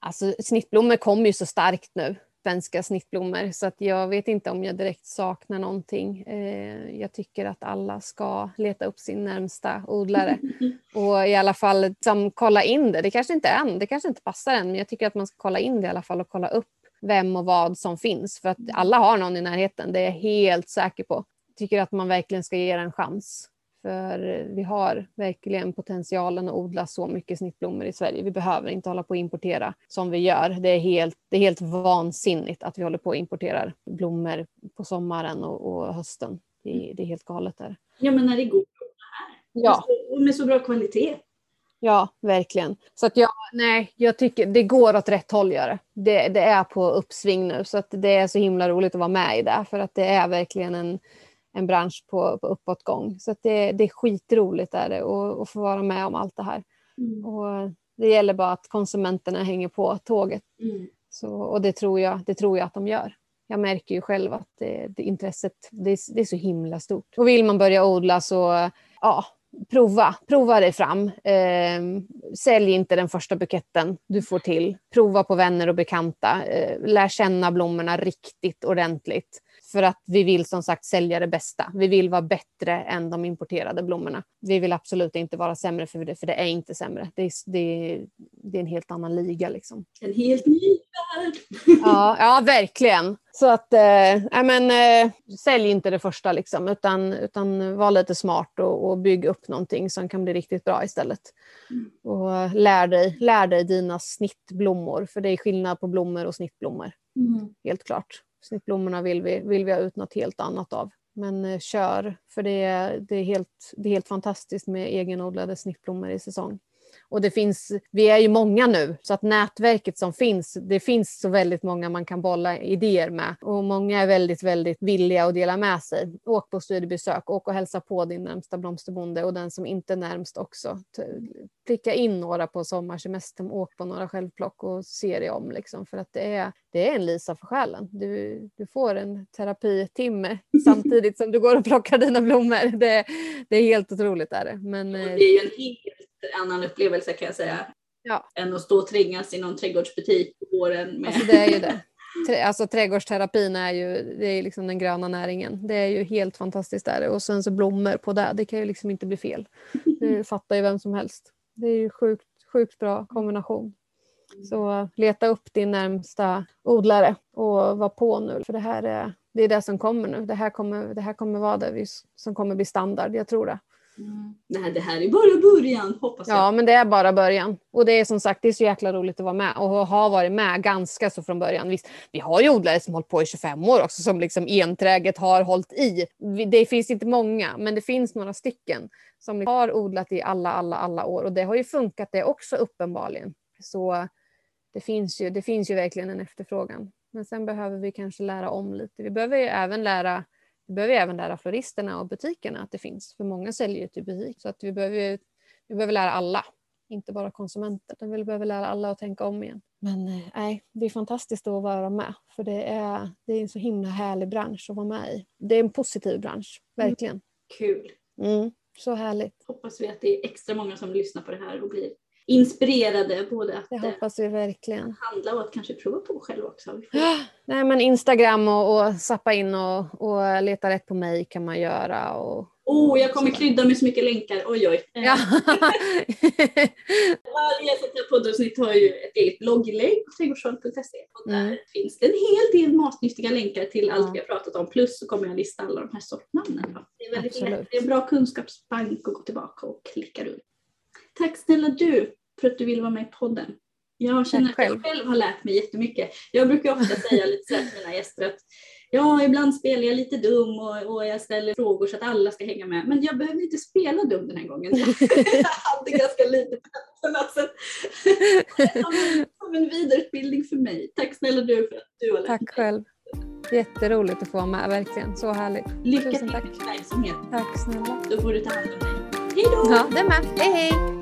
Alltså snittblommor kommer ju så starkt nu svenska snittblommor så att jag vet inte om jag direkt saknar någonting. Eh, jag tycker att alla ska leta upp sin närmsta odlare <laughs> och i alla fall liksom, kolla in det. Det kanske inte är än, det kanske inte passar än men jag tycker att man ska kolla in det i alla fall och kolla upp vem och vad som finns för att alla har någon i närheten, det är jag helt säker på. Jag tycker att man verkligen ska ge det en chans. För vi har verkligen potentialen att odla så mycket snittblommor i Sverige. Vi behöver inte hålla på och importera som vi gör. Det är helt, det är helt vansinnigt att vi håller på och importerar blommor på sommaren och, och hösten. Det, det, är helt galet där. Ja, men när det går här. Ja. Och med så bra kvalitet. Ja, verkligen. Så att jag, nej, jag tycker det går åt rätt håll. Gör det. det. är på uppsving nu så att det är så himla roligt att vara med i det. För att det är verkligen en, en bransch på, på uppåtgång. Så det, det är skitroligt är det, att, att få vara med om allt det här. Mm. Och det gäller bara att konsumenterna hänger på tåget. Mm. Så, och det tror, jag, det tror jag att de gör. Jag märker ju själv att det, det intresset det är, det är så himla stort. Och vill man börja odla så ja, prova, prova dig fram. Eh, sälj inte den första buketten du får till. Prova på vänner och bekanta. Eh, lär känna blommorna riktigt ordentligt. För att vi vill som sagt sälja det bästa. Vi vill vara bättre än de importerade blommorna. Vi vill absolut inte vara sämre för det, för det är inte sämre. Det är, det, det är en helt annan liga. Liksom. En helt ny värld! <laughs> ja, ja, verkligen. Så att, eh, men, eh, sälj inte det första liksom, utan, utan var lite smart och, och bygg upp någonting som kan bli riktigt bra istället. Mm. Och lär dig, lär dig dina snittblommor, för det är skillnad på blommor och snittblommor. Mm. Helt klart. Snittblommorna vill vi, vill vi ha ut något helt annat av. Men eh, kör, för det är, det, är helt, det är helt fantastiskt med egenodlade snittblommor i säsong. Och det finns, vi är ju många nu, så att nätverket som finns, det finns så väldigt många man kan bolla idéer med. Och många är väldigt, väldigt villiga att dela med sig. Åk på studiebesök, åk och hälsa på din närmsta blomsterbonde och den som inte är närmst också. Pricka in några på sommarsemestern, åk på några självplock och se dig om. Liksom, för att det är, det är en Lisa för själen. Du, du får en terapitimme <laughs> samtidigt som du går och plockar dina blommor. Det, det är helt otroligt. Är det. Men, det är ju en helt annan upplevelse kan jag säga. Ja. Än att stå och trängas i någon trädgårdsbutik på våren. Med... Alltså det är ju det. Alltså trädgårdsterapin är ju det är liksom den gröna näringen. Det är ju helt fantastiskt där. Och sen så blommor på det, det kan ju liksom inte bli fel. Det <laughs> fattar ju vem som helst. Det är ju sjukt, sjukt bra kombination. Så leta upp din närmsta odlare och var på nu. För det här är det, är det som kommer nu. Det här kommer, det här kommer vara det som kommer bli standard. Jag tror det. Mm. Nej, det här är bara början hoppas jag. Ja, men det är bara början. Och det är som sagt det är så jäkla roligt att vara med och ha varit med ganska så från början. Visst, vi har ju odlare som hållit på i 25 år också som liksom enträget har hållit i. Det finns inte många, men det finns några stycken som har odlat i alla, alla, alla år och det har ju funkat det också uppenbarligen. Så det finns ju, det finns ju verkligen en efterfrågan. Men sen behöver vi kanske lära om lite. Vi behöver ju även lära vi behöver även lära floristerna och butikerna att det finns, för många säljer ju till butik. Så att vi, behöver, vi behöver lära alla, inte bara konsumenter. Vi behöver lära alla att tänka om igen. Men eh, nej, det är fantastiskt att vara med, för det är, det är en så himla härlig bransch att vara med i. Det är en positiv bransch, verkligen. Mm. Kul. Mm, så härligt. Hoppas vi att det är extra många som lyssnar på det här och blir inspirerade både att det hoppas vi verkligen. handla och att kanske prova på själv också. Nej, men Instagram och, och sappa in och, och leta rätt på mig kan man göra. Och, Oh, jag kommer krydda med så mycket länkar. Oj, oj. <laughs> Ja. Varje sånt här poddavsnitt har ju ett eget blogginlägg på trädgårdsroll.se och där mm. finns det en hel del matnyttiga länkar till allt ja. vi har pratat om. Plus så kommer jag lista alla de här sortnamnen. Det är väldigt lätt. Det är en bra kunskapsbank att gå tillbaka och klicka runt. Tack snälla du för att du vill vara med i podden. Jag känner att jag själv har lärt mig jättemycket. Jag brukar ofta säga lite så till mina gäster att ja, ibland spelar jag lite dum och, och, jag ställer frågor så att alla ska hänga med. Men jag behövde inte spela dum den här gången. <laughs> jag hade ganska lite på <laughs> som, som en vidareutbildning för mig. Tack snälla du för att du har lärt Tack mig. själv. Jätteroligt att få vara med, verkligen. Så härligt. Lycka till med verksamheten. Tack snälla. Då får du ta hand om dig. Hej då! Ja, det med. Hej hej!